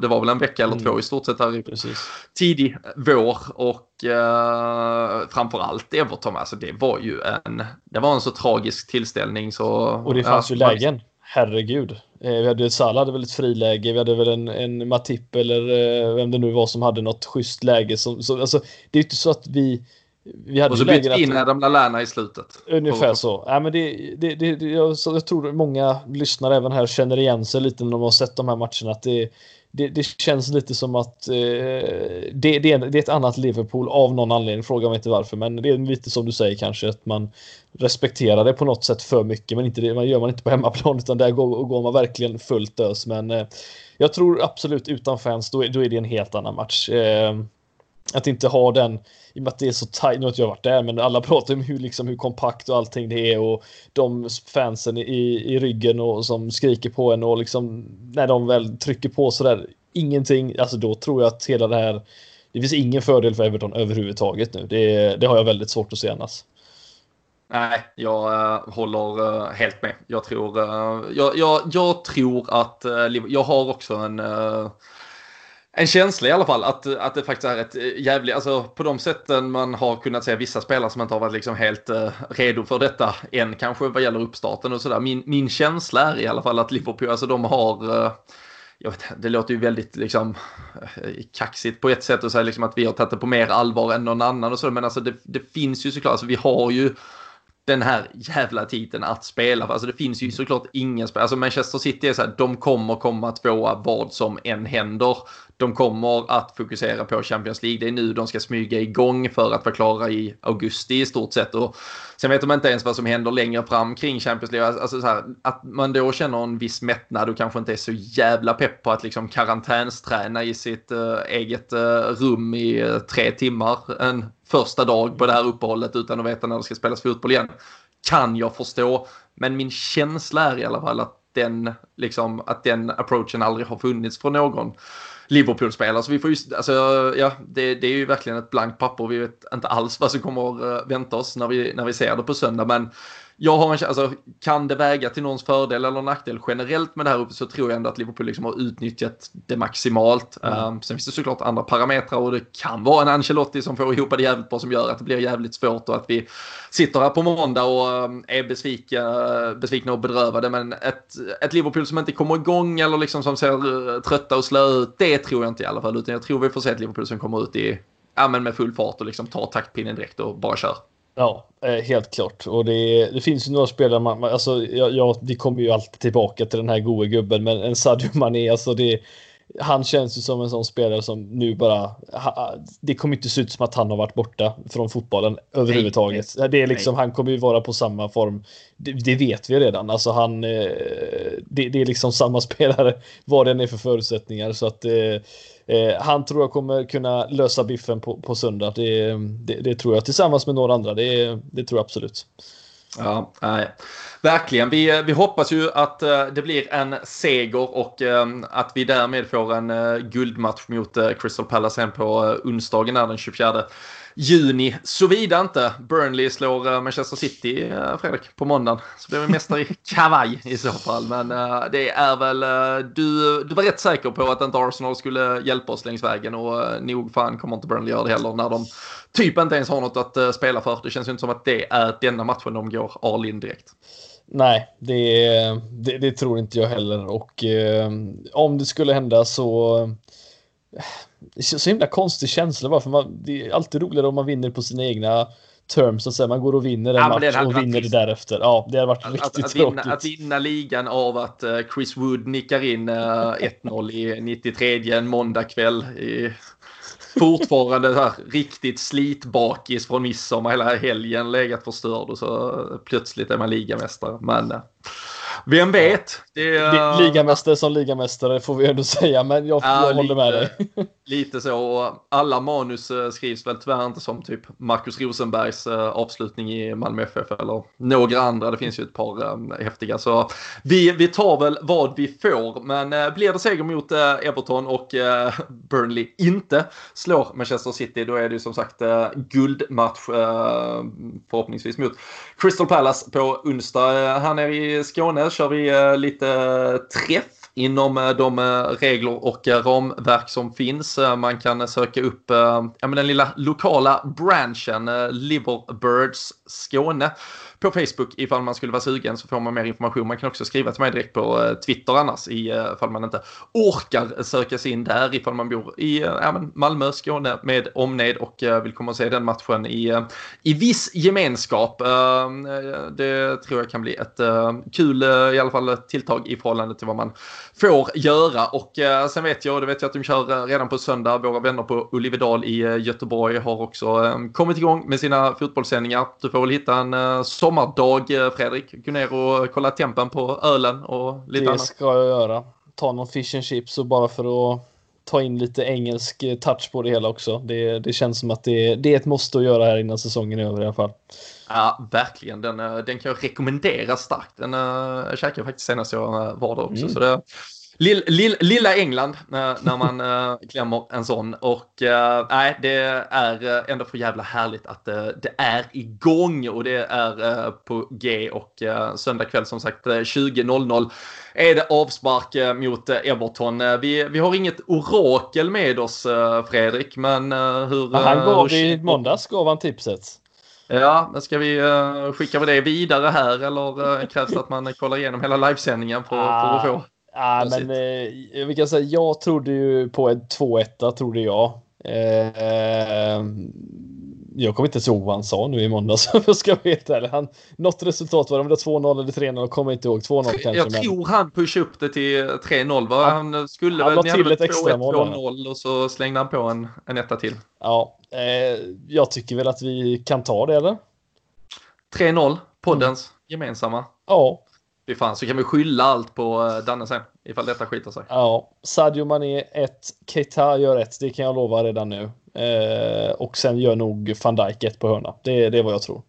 det var väl en vecka eller mm. två i stort sett här i Precis. tidig vår och eh, framförallt Everton, alltså det var ju en, det var en så tragisk tillställning så. Och det fanns ja, ju lägen herregud. Eh, vi hade Salah hade väl ett friläge, vi hade väl en, en Matip eller eh, vem det nu var som hade något schysst läge. Som, så, alltså, det är inte så att vi... vi hade och så bytte in Adam Lallana i slutet. Ungefär så. Ja, men det, det, det, det jag, jag, tror många lyssnare även här känner igen sig lite när de har sett de här matcherna. Att det, det, det, känns lite som att eh, det, det, är, det är ett annat Liverpool av någon anledning. Fråga mig inte varför, men det är lite som du säger kanske att man respekterar det på något sätt för mycket, men inte det man gör man inte på hemmaplan utan där går, går man verkligen fullt ös. Men eh, jag tror absolut utan fans, då är, då är det en helt annan match. Eh, att inte ha den i och med att det är så tajt, nu har jag varit där, men alla pratar om hur, liksom, hur kompakt och allting det är och de fansen i, i ryggen och som skriker på en och liksom när de väl trycker på sådär, ingenting, alltså då tror jag att hela det här, det finns ingen fördel för Everton överhuvudtaget nu. Det, det har jag väldigt svårt att se annars. Nej, jag äh, håller äh, helt med. Jag tror, äh, jag, jag, jag, tror att, jag har också en en känsla i alla fall att, att det faktiskt är ett eh, jävligt, alltså på de sätten man har kunnat se vissa spelare som inte har varit liksom helt eh, redo för detta än kanske vad gäller uppstarten och sådär. Min, min känsla är i alla fall att Liverpool, alltså de har eh, jag vet, det låter ju väldigt liksom eh, kaxigt på ett sätt att säga liksom att vi har tagit det på mer allvar än någon annan och så, men alltså det, det finns ju såklart, alltså vi har ju den här jävla titeln att spela. Alltså det finns ju såklart ingen spelare. Alltså Manchester City är så här, de kommer komma tvåa vad som än händer. De kommer att fokusera på Champions League. Det är nu de ska smyga igång för att vara klara i augusti i stort sett. Och sen vet de inte ens vad som händer längre fram kring Champions League. Alltså så här, att man då känner en viss mättnad och kanske inte är så jävla pepp på att liksom karantänsträna i sitt uh, eget uh, rum i uh, tre timmar en första dag på det här uppehållet utan att veta när det ska spelas fotboll igen. Kan jag förstå. Men min känsla är i alla fall att den, liksom, att den approachen aldrig har funnits för någon. Liverpool-spelare. Så vi får just, alltså, ja, det, det, är ju verkligen ett blankt papper. Vi vet inte alls vad som kommer att vänta oss när vi, när vi ser det på söndag. Men jag har en alltså kan det väga till någons fördel eller nackdel generellt med det här uppe så tror jag ändå att Liverpool liksom har utnyttjat det maximalt. Mm. Um, sen finns det såklart andra parametrar och det kan vara en Ancelotti som får ihop det jävligt bra som gör att det blir jävligt svårt och att vi sitter här på måndag och um, är besvika, besvikna och bedrövade. Men ett, ett Liverpool som inte kommer igång eller liksom som ser uh, trötta och slö ut, det tror jag inte i alla fall. Utan jag tror vi får se ett Liverpool som kommer ut i, ja, men med full fart och liksom tar taktpinnen direkt och bara kör. Ja, eh, helt klart. Och det, det finns ju några spelare, man, alltså, ja, ja, vi kommer ju alltid tillbaka till den här gode gubben, men en Sadio Mané, alltså det, han känns ju som en sån spelare som nu bara, det kommer inte se ut som att han har varit borta från fotbollen överhuvudtaget. Nej, det är liksom, nej. han kommer ju vara på samma form. Det, det vet vi redan. Alltså han, eh, det, det, är liksom samma spelare vad den är för förutsättningar. Så att eh, Eh, han tror jag kommer kunna lösa biffen på, på söndag. Det, det, det tror jag tillsammans med några andra. Det, det tror jag absolut. Ja, nej. Verkligen. Vi, eh, vi hoppas ju att eh, det blir en seger och eh, att vi därmed får en guldmatch mot Crystal Palace hem på onsdagen den 24 juni. Såvida inte Burnley slår eh, Manchester City, eh, Fredrik, på måndagen. Så blir vi mästare i kavaj i så fall. Men eh, det är väl, du, du var rätt säker på att inte Arsenal skulle hjälpa oss längs vägen och nog fan kommer inte Burnley göra det heller när de typ inte ens har något att spela för. Det känns ju inte som att det är denna matchen de går all in direkt. Nej, det, det, det, tror inte jag heller och eh, om det skulle hända så det är så himla konstig känsla bara för man, det är alltid roligare om man vinner på sina egna terms så att säga. Man går och vinner en ja, match och vinner det därefter. Ja, det har varit att, riktigt att, tråkigt. Vinna, att vinna ligan av att uh, Chris Wood nickar in uh, eh, 1-0 i 93 en måndagkväll. I, fortfarande här, riktigt slitbakis från midsommar hela helgen legat förstörd och så plötsligt är man ligamästare. Men vem vet? Det är... Ligamästare som ligamästare får vi ändå säga, men jag, ja, jag håller med dig. lite så. Alla manus eh, skrivs väl tyvärr inte som typ Marcus Rosenbergs eh, avslutning i Malmö FF eller några andra. Det finns ju ett par häftiga. Så vi, vi tar väl vad vi får. Men blir det seger mot Everton och Burnley inte slår Manchester City, då är det ju som sagt guldmatch förhoppningsvis mot Crystal Palace på onsdag. Här nere i Skåne kör vi eh, lite eh, träff inom eh, de regler och ramverk som finns. Man kan söka upp den lilla lokala branchen Liverbirds Skåne på Facebook ifall man skulle vara sugen så får man mer information. Man kan också skriva till mig direkt på eh, Twitter annars eh, ifall man inte orkar söka sig in där ifall man bor i eh, ja, Malmö, Skåne med omnejd och vill komma och se den matchen i, i viss gemenskap. Det tror jag kan bli ett kul i alla fall tilltag i förhållande till vad man får göra och sen vet jag, det vet jag att de kör redan på söndag, våra vänner på Olivedal i Göteborg har också kommit igång med sina fotbollssändningar. Du får väl hitta en sommardag, eh, Fredrik. Gå ner och kolla tempen på ölen och lite det annat. Det ska jag göra. Ta någon fish and chips och bara för att ta in lite engelsk eh, touch på det hela också. Det, det känns som att det, det är ett måste att göra här innan säsongen är över i alla fall. Ja, verkligen. Den, eh, den kan jag rekommendera starkt. Den uh, käkade jag faktiskt senast jag var där också. Mm. Så det, Lill, lill, lilla England när, när man äh, klämmer en sån. Och äh, nej, det är ändå för jävla härligt att det är igång och det är på G och söndag kväll som sagt 20.00 är det avspark mot Everton. Vi, vi har inget orakel med oss Fredrik, men hur... Ja, han gav i måndags gav han tipset. Ja, men ska vi skicka det vidare här eller krävs det att man kollar igenom hela livesändningen för, ah, för att få? Ja, men eh, vi kan säga, jag trodde ju på en 2-1 trodde jag. Eh, jag kommer inte ihåg vad han sa nu i måndags om jag ska helt ärlig. Han, något resultat var det, om det 2-0 eller 3-0, kommer inte ihåg. 2-0 kanske. Jag men... tror han pushade upp det till 3-0 va? Han skulle han väl till ett extra mål. 2-0 och så slängde han på en, en etta till. Ja, eh, jag tycker väl att vi kan ta det eller? 3-0, poddens mm. gemensamma. Ja, Fy fan, så kan vi skylla allt på eh, Danne sen ifall detta skiter sig. Ja, Sadio Mané 1, Keita gör 1, det kan jag lova redan nu. Eh, och sen gör nog van Dijk 1 på hörna. Det, det är vad jag tror.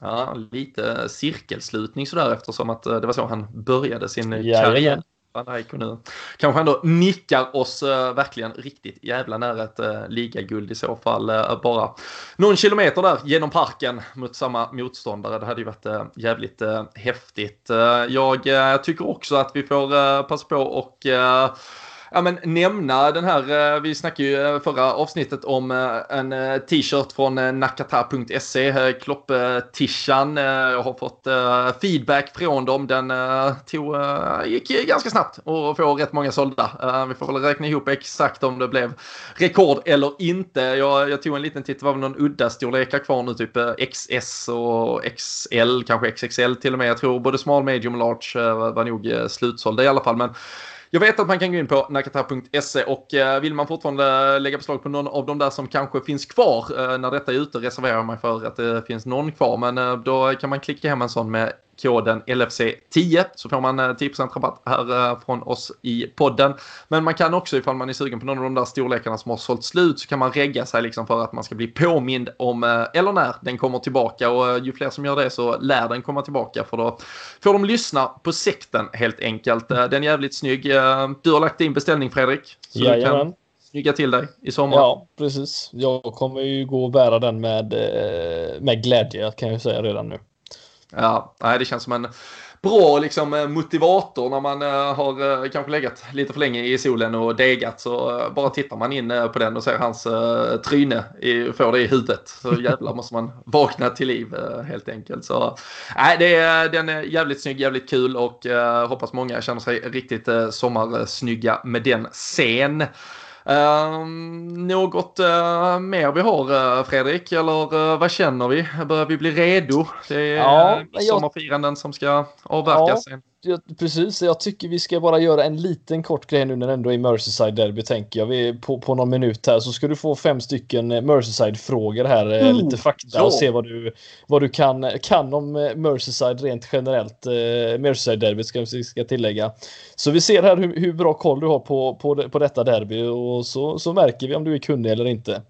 Ja, lite cirkelslutning sådär eftersom att eh, det var så han började sin karriär van Dijk nu kanske ändå nickar oss uh, verkligen riktigt jävla nära ett uh, ligaguld i så fall. Uh, bara någon kilometer där genom parken mot samma motståndare. Det hade ju varit uh, jävligt häftigt. jag tycker också att vi får passa på och ja, men, nämna den här, eh, vi snackade ju eh, förra avsnittet om eh, en eh, t-shirt från eh, nakata.se, Klopp-tishan. Jag har fått feedback från dem. Den tog, gick ganska snabbt och får rätt många sålda. Vi får väl räkna ihop exakt om det blev rekord eller inte. Jag, jag tog en liten titt, det var väl någon udda storlekar kvar nu, typ XS och XL, kanske XXL till och med. Jag tror både small, medium och large var nog slutsålda i alla fall. Men jag vet att man kan gå in på nakata.se och eh, vill man fortfarande lägga beslag på någon av de där som kanske finns kvar eh, när detta är ute reserverar man för att det finns någon kvar. Men eh, då kan man klicka hem en sån med koden LFC10 så får man 10% eh, rabatt här eh, från oss i podden. Men man kan också ifall man är sugen på någon av de där storlekarna som har sålt slut så kan man regga sig liksom för att man ska bli påmind om eh, eller när den kommer tillbaka och ju fler som gör det så lär den komma tillbaka för då får de lyssna på sekten helt enkelt. Den är jävligt snygg. Du har lagt in beställning Fredrik. Så Jajamän. du kan snygga till dig i sommar. Ja, precis. Jag kommer ju gå och bära den med, med glädje kan jag säga redan nu. Ja, det känns som en bra liksom, motivator när man har kanske legat lite för länge i solen och degat. Så bara tittar man in på den och ser hans tryne, i, får det i huvudet. Så jävlar måste man vakna till liv helt enkelt. Så nej, det den är jävligt snygg, jävligt kul och hoppas många känner sig riktigt sommarsnygga med den scen. Uh, något uh, mer vi har uh, Fredrik, eller uh, vad känner vi? Börjar vi bli redo? Det är ja, sommarfiranden jag... som ska avverkas. Ja, jag, precis, jag tycker vi ska bara göra en liten kort grej nu när det ändå är Merseyside Derby tänker jag. Vi på, på någon minut här så ska du få fem stycken Merseyside-frågor här, mm, lite fakta ja. och se vad du, vad du kan, kan om Merseyside rent generellt. Merseyside Derby ska vi ska tillägga. Så vi ser här hur, hur bra koll du har på, på, på detta derby och så, så märker vi om du är kunnig eller inte.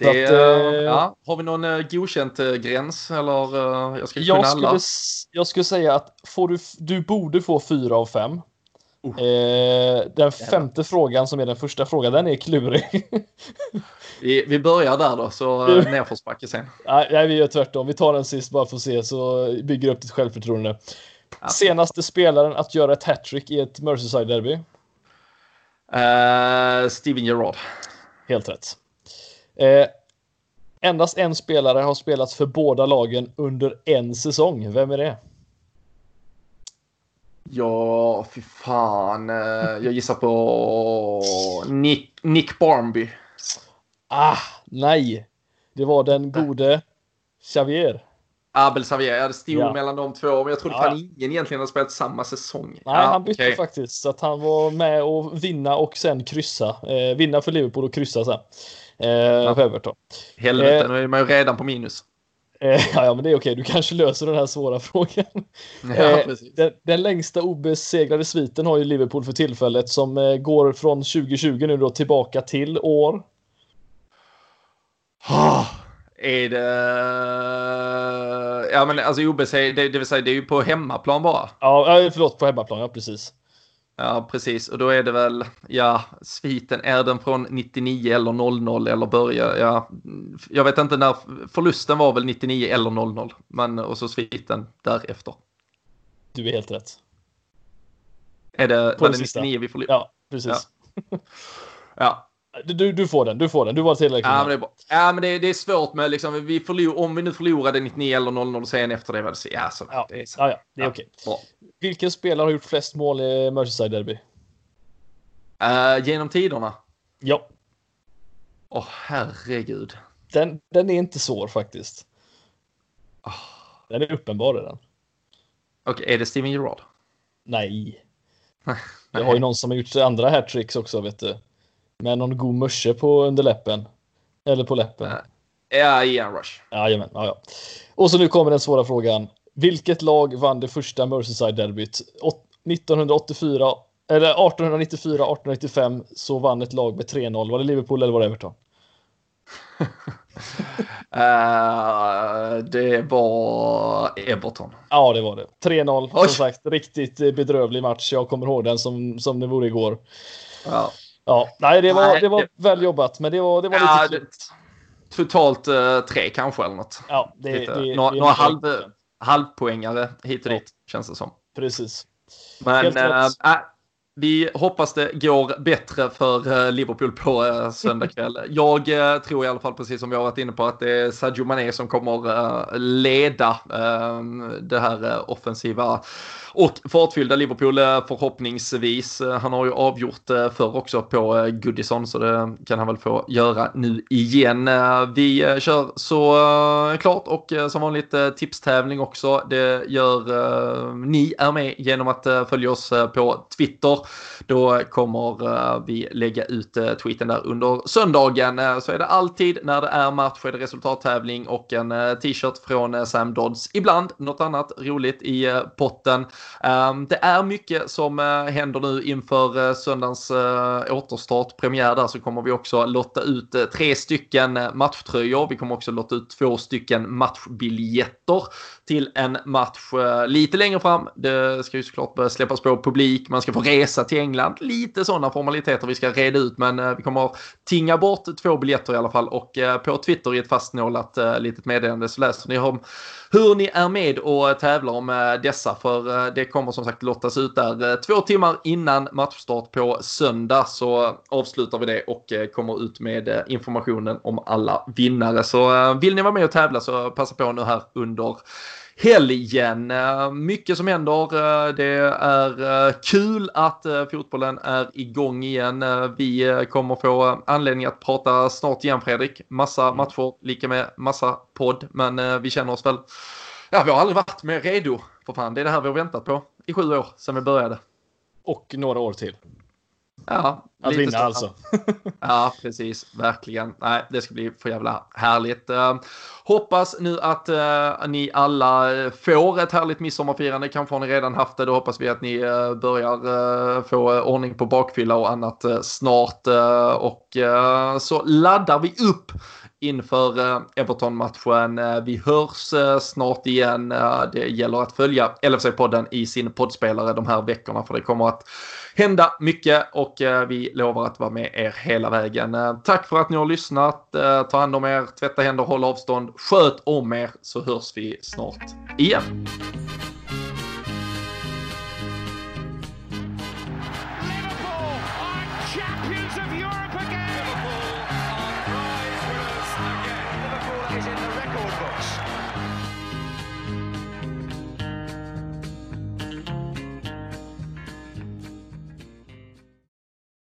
Det, att, äh, ja, har vi någon äh, godkänt äh, gräns eller äh, jag ska jag kunna alla? Skulle, jag skulle säga att får du, du borde få fyra av fem. Uh. den femte frågan som är den första frågan, den är klurig. vi, vi börjar där då, så nedförsbacke sen. Nej, vi gör tvärtom. Vi tar den sist bara för att se, så bygger upp ditt självförtroende. Ja. Senaste spelaren att göra ett hattrick i ett Merseyside-derby? Uh, Steven Gerrard. Helt rätt. Eh, endast en spelare har spelats för båda lagen under en säsong. Vem är det? Ja, fy fan. Eh, jag gissar på Nick, Nick Barnby. Ah, nej. Det var den gode Xavier. Abel Xavier. Det stod ja. mellan de två, men jag trodde ja. fan ingen egentligen hade spelat samma säsong. Nej, ja, han bytte okay. faktiskt. Så att han var med och vinna och sen kryssa. Eh, vinna för Liverpool och kryssa sen. Eh, ja. Everton. Helvete, eh, nu är man ju redan på minus. Eh, ja, men det är okej. Du kanske löser den här svåra frågan. Ja, eh, den, den, längsta obesegrade sviten har ju Liverpool för tillfället som eh, går från 2020 nu då tillbaka till år. Oh, är det... Ja, men alltså obesegrade, det, det vill säga det är ju på hemmaplan bara. Ja, förlåt, på hemmaplan, ja precis. Ja, precis. Och då är det väl, ja, sviten, är den från 99 eller 00 eller börjar, ja, jag vet inte när, förlusten var väl 99 eller 00, men och så sviten därefter. Du är helt rätt. Är det, var det 99 vi förlorade? Ja, precis. Ja. ja. Du, du får den, du får den. Du var tillräckligt. Ja, men det är, bra. Ja, men det, det är svårt med liksom, vi förlor, om vi nu förlorade 99 eller 00 sen efter det så, ja, så, ja, det är så. Ja, ja, det är ja, okej. Okay. Vilken spelare har gjort flest mål i Merseyside Derby? Uh, genom tiderna? Ja. Åh, oh, herregud. Den, den är inte svår faktiskt. Oh. Den är uppenbar den. Okej, okay, är det Steven Gerrard? Nej. Jag har ju någon som har gjort andra hattricks också, vet du. Med någon god musche på underläppen. Eller på läppen. Ja, Ian Rush. Jajamän, ja, ja. Och så nu kommer den svåra frågan. Vilket lag vann det första Merseyside-derbyt? 1984, eller 1894, 1895 så vann ett lag med 3-0. Var det Liverpool eller var det Everton? uh, det var Everton. Ja, det var det. 3-0. Som sagt, riktigt bedrövlig match. Jag kommer ihåg den som, som det vore igår. Ja. Ja, nej, det var, nej, det var det... väl jobbat, men det var, det var ja, lite det, Totalt uh, tre kanske eller något. Ja, det, lite, det, några, några halv, halvpoängare hit och dit känns det som. Precis. Men äh, vi hoppas det går bättre för Liverpool på äh, söndag kväll. Jag äh, tror i alla fall, precis som vi har varit inne på, att det är Sadio Mané som kommer leda det här offensiva och fartfyllda Liverpool eh, förhoppningsvis. Eh, han har ju avgjort eh, förr också på Goodison så det kan han väl få göra nu igen. Vi kör så klart och som vanligt tipstävling också. Det gör ni är med genom att följa oss på Twitter. Då kommer vi lägga ut tweeten där under söndagen. Så är det alltid när det är match är det resultattävling och en t-shirt från Sam Dodds. Ibland något annat roligt i potten. Ehm, det är mycket som eh, händer nu inför eh, söndagens eh, återstart, premiär där, så kommer vi också lotta ut tre stycken matchtröjor. Vi kommer också lotta ut två stycken matchbiljetter till en match eh, lite längre fram. Det ska ju såklart börja släppas på publik, man ska få resa resa till England. Lite sådana formaliteter vi ska reda ut men eh, vi kommer tinga bort två biljetter i alla fall och på Twitter i ett fastnålat litet meddelande så läser ni om hur ni är med och tävlar om dessa för det kommer som sagt lottas ut där två timmar innan matchstart på söndag så avslutar vi det och kommer ut med informationen om alla vinnare. Så vill ni vara med och tävla så passa på nu här under helgen. Eh, mycket som händer. Eh, det är eh, kul att fotbollen är igång igen. Vi kommer få anledning att prata snart igen Fredrik. Massa mm. matcher, lika med massa podd. Men vi känner oss väl, ja vi har aldrig varit mer redo för fan. Det är det här vi har väntat på i sju år sedan vi började. Och några år till. Ja, att vinna större. alltså. ja, precis. Verkligen. Nej, det ska bli för jävla härligt. Uh, hoppas nu att uh, ni alla får ett härligt midsommarfirande. Kanske har ni redan haft det. Då hoppas vi att ni uh, börjar få ordning på bakfylla och annat snart. och så laddar vi upp inför eh, Everton-matchen. Eh, vi hörs eh, snart igen. Det gäller att följa LFC-podden i sin poddspelare de här veckorna för det kommer att hända mycket och eh, vi lovar att vara med er hela vägen. Eh, tack för att ni har lyssnat. Eh, ta hand om er, tvätta händer, håll avstånd, sköt om er så hörs vi snart igen.